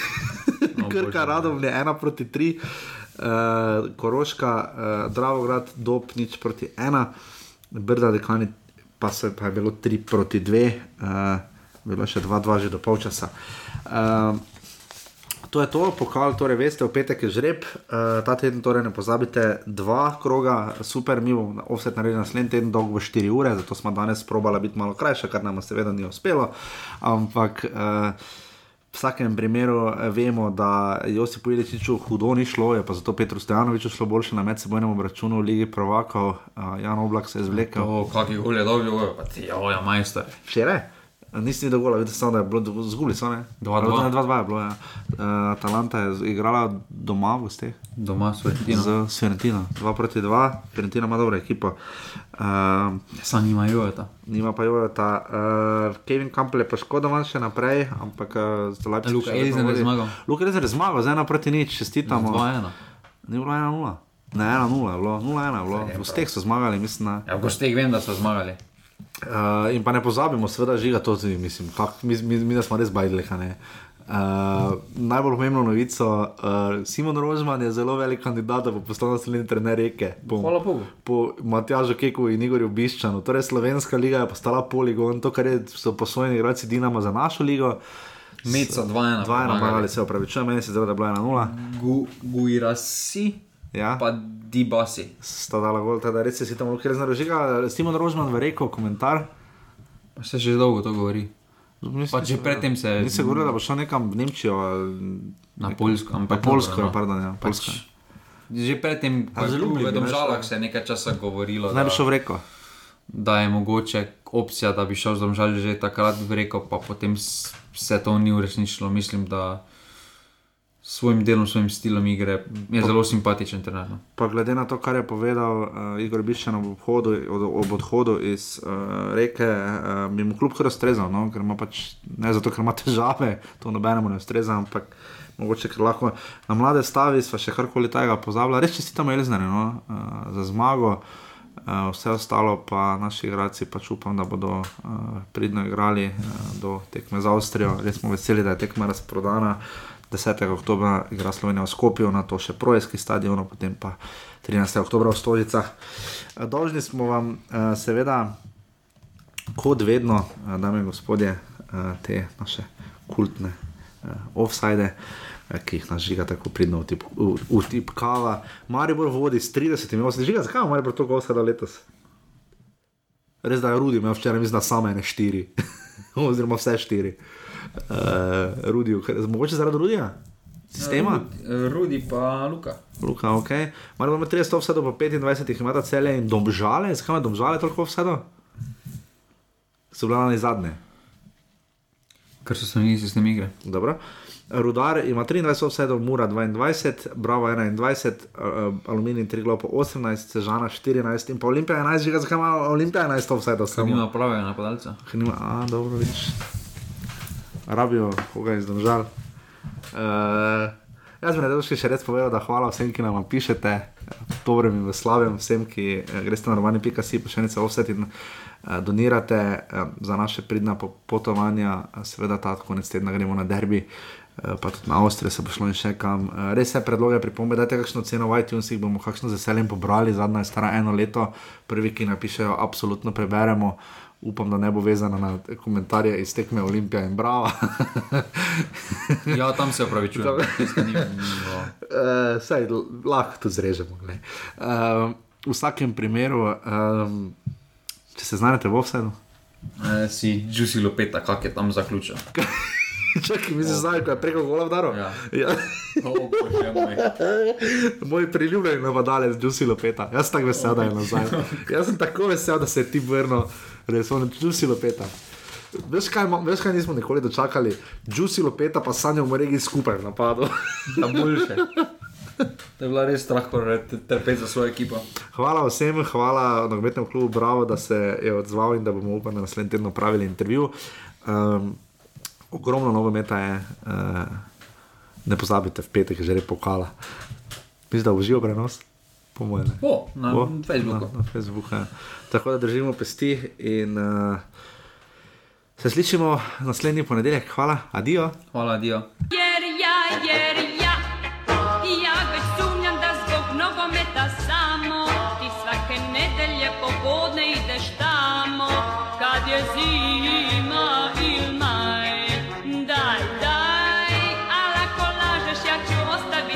<laughs> Krka, radom je 1 proti 3, uh, Koroška, uh, Dravograd, Dob, nič proti 1, Brda, Dekani, pa, se, pa je bilo 3 proti 2, uh, bilo je še 2-2 že do polčasa. Uh, To je to, pokal, torej veste, v petek je žreb, uh, ta teden torej ne pozabite, dva kroga, super, mi bomo offset naredili naslednji teden, dolgo bo 4 ure, zato smo danes probali biti malo krajše, kar nam seveda ni uspelo. Ampak uh, v vsakem primeru eh, vemo, da Josipu Iličiču hudo ni šlo, je pa zato Petru Stojanoviču šlo boljše na medsebojnem obračunu v Ligi Prvakov, uh, Jan Oblak se je zvlekel. O, kakih gol je dobil, pa ti, oja, majster. Včeraj? Nisi videl gola, videl sem, da je bilo zgubili, so ne? 2-2. 2-2 je bilo, ja. Uh, Atalanta je igrala doma v gosteh. Doma s Fiorentino. Z Fiorentino. 2 proti 2, Fiorentina ima dobro ekipo. Uh, Sam nima Jojota. Nima pa Jojota. Uh, Kevin Campbell je poškodovan še naprej, ampak uh, za Leipzig. Luka Elizner je zmagal. Luka Elizner je zmagal, zdaj 1 proti nič, čestitamo. 2-1. Ni bilo 1-0. Ne, 1-0 je bilo, 0-1 je bilo. V gosteh so zmagali, mislim. Na... Ja, v gosteh vem, da so zmagali. Uh, in pa ne pozabimo, seveda, žiga to tudi, mislim, kak, mi, mi, mi da smo res bajdli. Uh, najbolj pomembno novico, uh, Simon Rožman je zelo velik kandidat, da bo postal naslednji trener reke. Po, Hvala Bogu. Po Matjažu Keku in Igorju Biščanu. Torej, slovenska liga je postala poligon, to, kar je, so posojeni igralci Dinama za našo ligo. Meca 2-1. 2-1, pomagali se opravičujem, meni se zdi, da je bila 1-0. Gu, Guirasi. Ja. Pa Dibasi. Sta dala gol, teda res si tam lahko rezno režiga. Simon Rožman v reko, komentar. Pa se že dolgo to govori. Pa že predtem se- Ni se govorilo, da bo šel nekam v Nemčijo. ali- Na Poljsko, Na ampak Poljsko, dobro, no. pardon, ja, Poljska. Pač, že predtem, ko je zelo bil v Domžalah, šel. se je nekaj časa govorilo, Naj bi šel v reko. da je mogoče opcija, da bi šel z Domžalji že takrat v reko, pa potem se to ni uresničilo. Mislim, da svojim delom, svojim stilom igre je zelo simpatičen trener. no. Pa glede na to, kar je povedal uh, Igor Biščan ob, obhodu, od, ob odhodu iz uh, reke, uh, bi mu kljub kar ustrezal, no? ker ima pač ne zato, ker ima težave, to nobenemu ne ustreza, ampak mogoče ker lahko na mlade stavi, sva še karkoli tega pozabila. Res čestitamo Elznere no? uh, za zmago. Uh, vse ostalo pa naši igralci pač upam, da bodo uh, pridno igrali uh, do tekme z Avstrijo. Res smo veseli, da je tekma razprodana. 10. oktober igra Slovenija v Skopju, na to še projski stadion, potem pa 13. oktober v Stožicah. Eh, Dolžni smo vam, eh, seveda, kot vedno, eh, dame in gospodje, te naše kultne eh, Ki jih nažiga tako pridno v- vtipkava. Maribor vodi s 30, osem. Žiga, zakaj ima Maribor toliko osada letos? Res da je Rudi imel včeraj, mislim, da samo ene štiri, <laughs> oziroma vse štiri. Uh, Rudi, mogoče zaradi Rudija? Sistema? Rudi, Rudi pa Luka. Luka, ok. Mar imamo 30 vse do 25, imata cele in domžale, zakaj ima domžale toliko do? So bile na zadnje. Ker so spremenili sistem igre. Dobro. Rudar ima 23 vse do Mura 22, Bravo 21, uh, Aluminij 3 globo 18, Sežana 14 in pa Olimpija 11, že zakaj ima Olimpija 11 vse do Ker samo? nima pravega napadalca. Ker nima, a dobro vidiš. Rabijo koga izdržal. Uh, jaz bi rad še res povedal, da hvala vsem, ki nam pišete, dobrem in v slabem, vsem, ki eh, greste na romani.si, pošiljate offset in uh, donirate uh, za naše pridna po- potovanja, uh, seveda ta konec tedna gremo na derbi. eh, Pa tudi na Avstrijo se bo šlo in še kam. Res je, predloge, pripombe, dajte kakšno ceno v iTunes, jih bomo kakšno z veseljem pobrali, zadnja je stara eno leto, prvi, ki napišejo, absolutno preberemo. Upam, da ne bo vezana na komentarje iz tekme Olimpija in Brava. <laughs> Ja, tam se ni bilo. Uh, <laughs> saj l- lahko to zrežemo. Uh, v vsakem primeru, um, če se znajdete v offsetu, Eh, si Juicy Lopeta, kak je tam zaključil. <laughs> Čakaj, mi se znajo, ko je preko gola vdaro. Ja. Ja. O, bože moj. Moj priljubljeni napadalec, Jusi Lopeta. Jaz sem tako vesel, da je nazaj. <laughs> Jaz sem tako vesel, da se je ti vrnil, res on Jusi Lopeta. Veš kaj, veš, kaj nismo nikoli dočakali? Jusi Lopeta pa Sanja v regi skupaj v napadu. Na boljše. To je bila res strah, ko trpeti za svojo ekipo. Hvala vsem, hvala nogometnemu klubu Bravo, da se je odzval in da bomo upam, da naslednji teden opravili intervju. Um, ogromno nogometa je, uh, ne pozabite, v petek je že pokala. Mislim, da uživo prenos, po mojem. Bo, na Bo? Facebooku. Na, na Facebooku ja. Tako da držimo pesti in uh, se slišimo naslednji ponedeljek. Hvala, adijo. Hvala, adijo. Jer ja, jer ja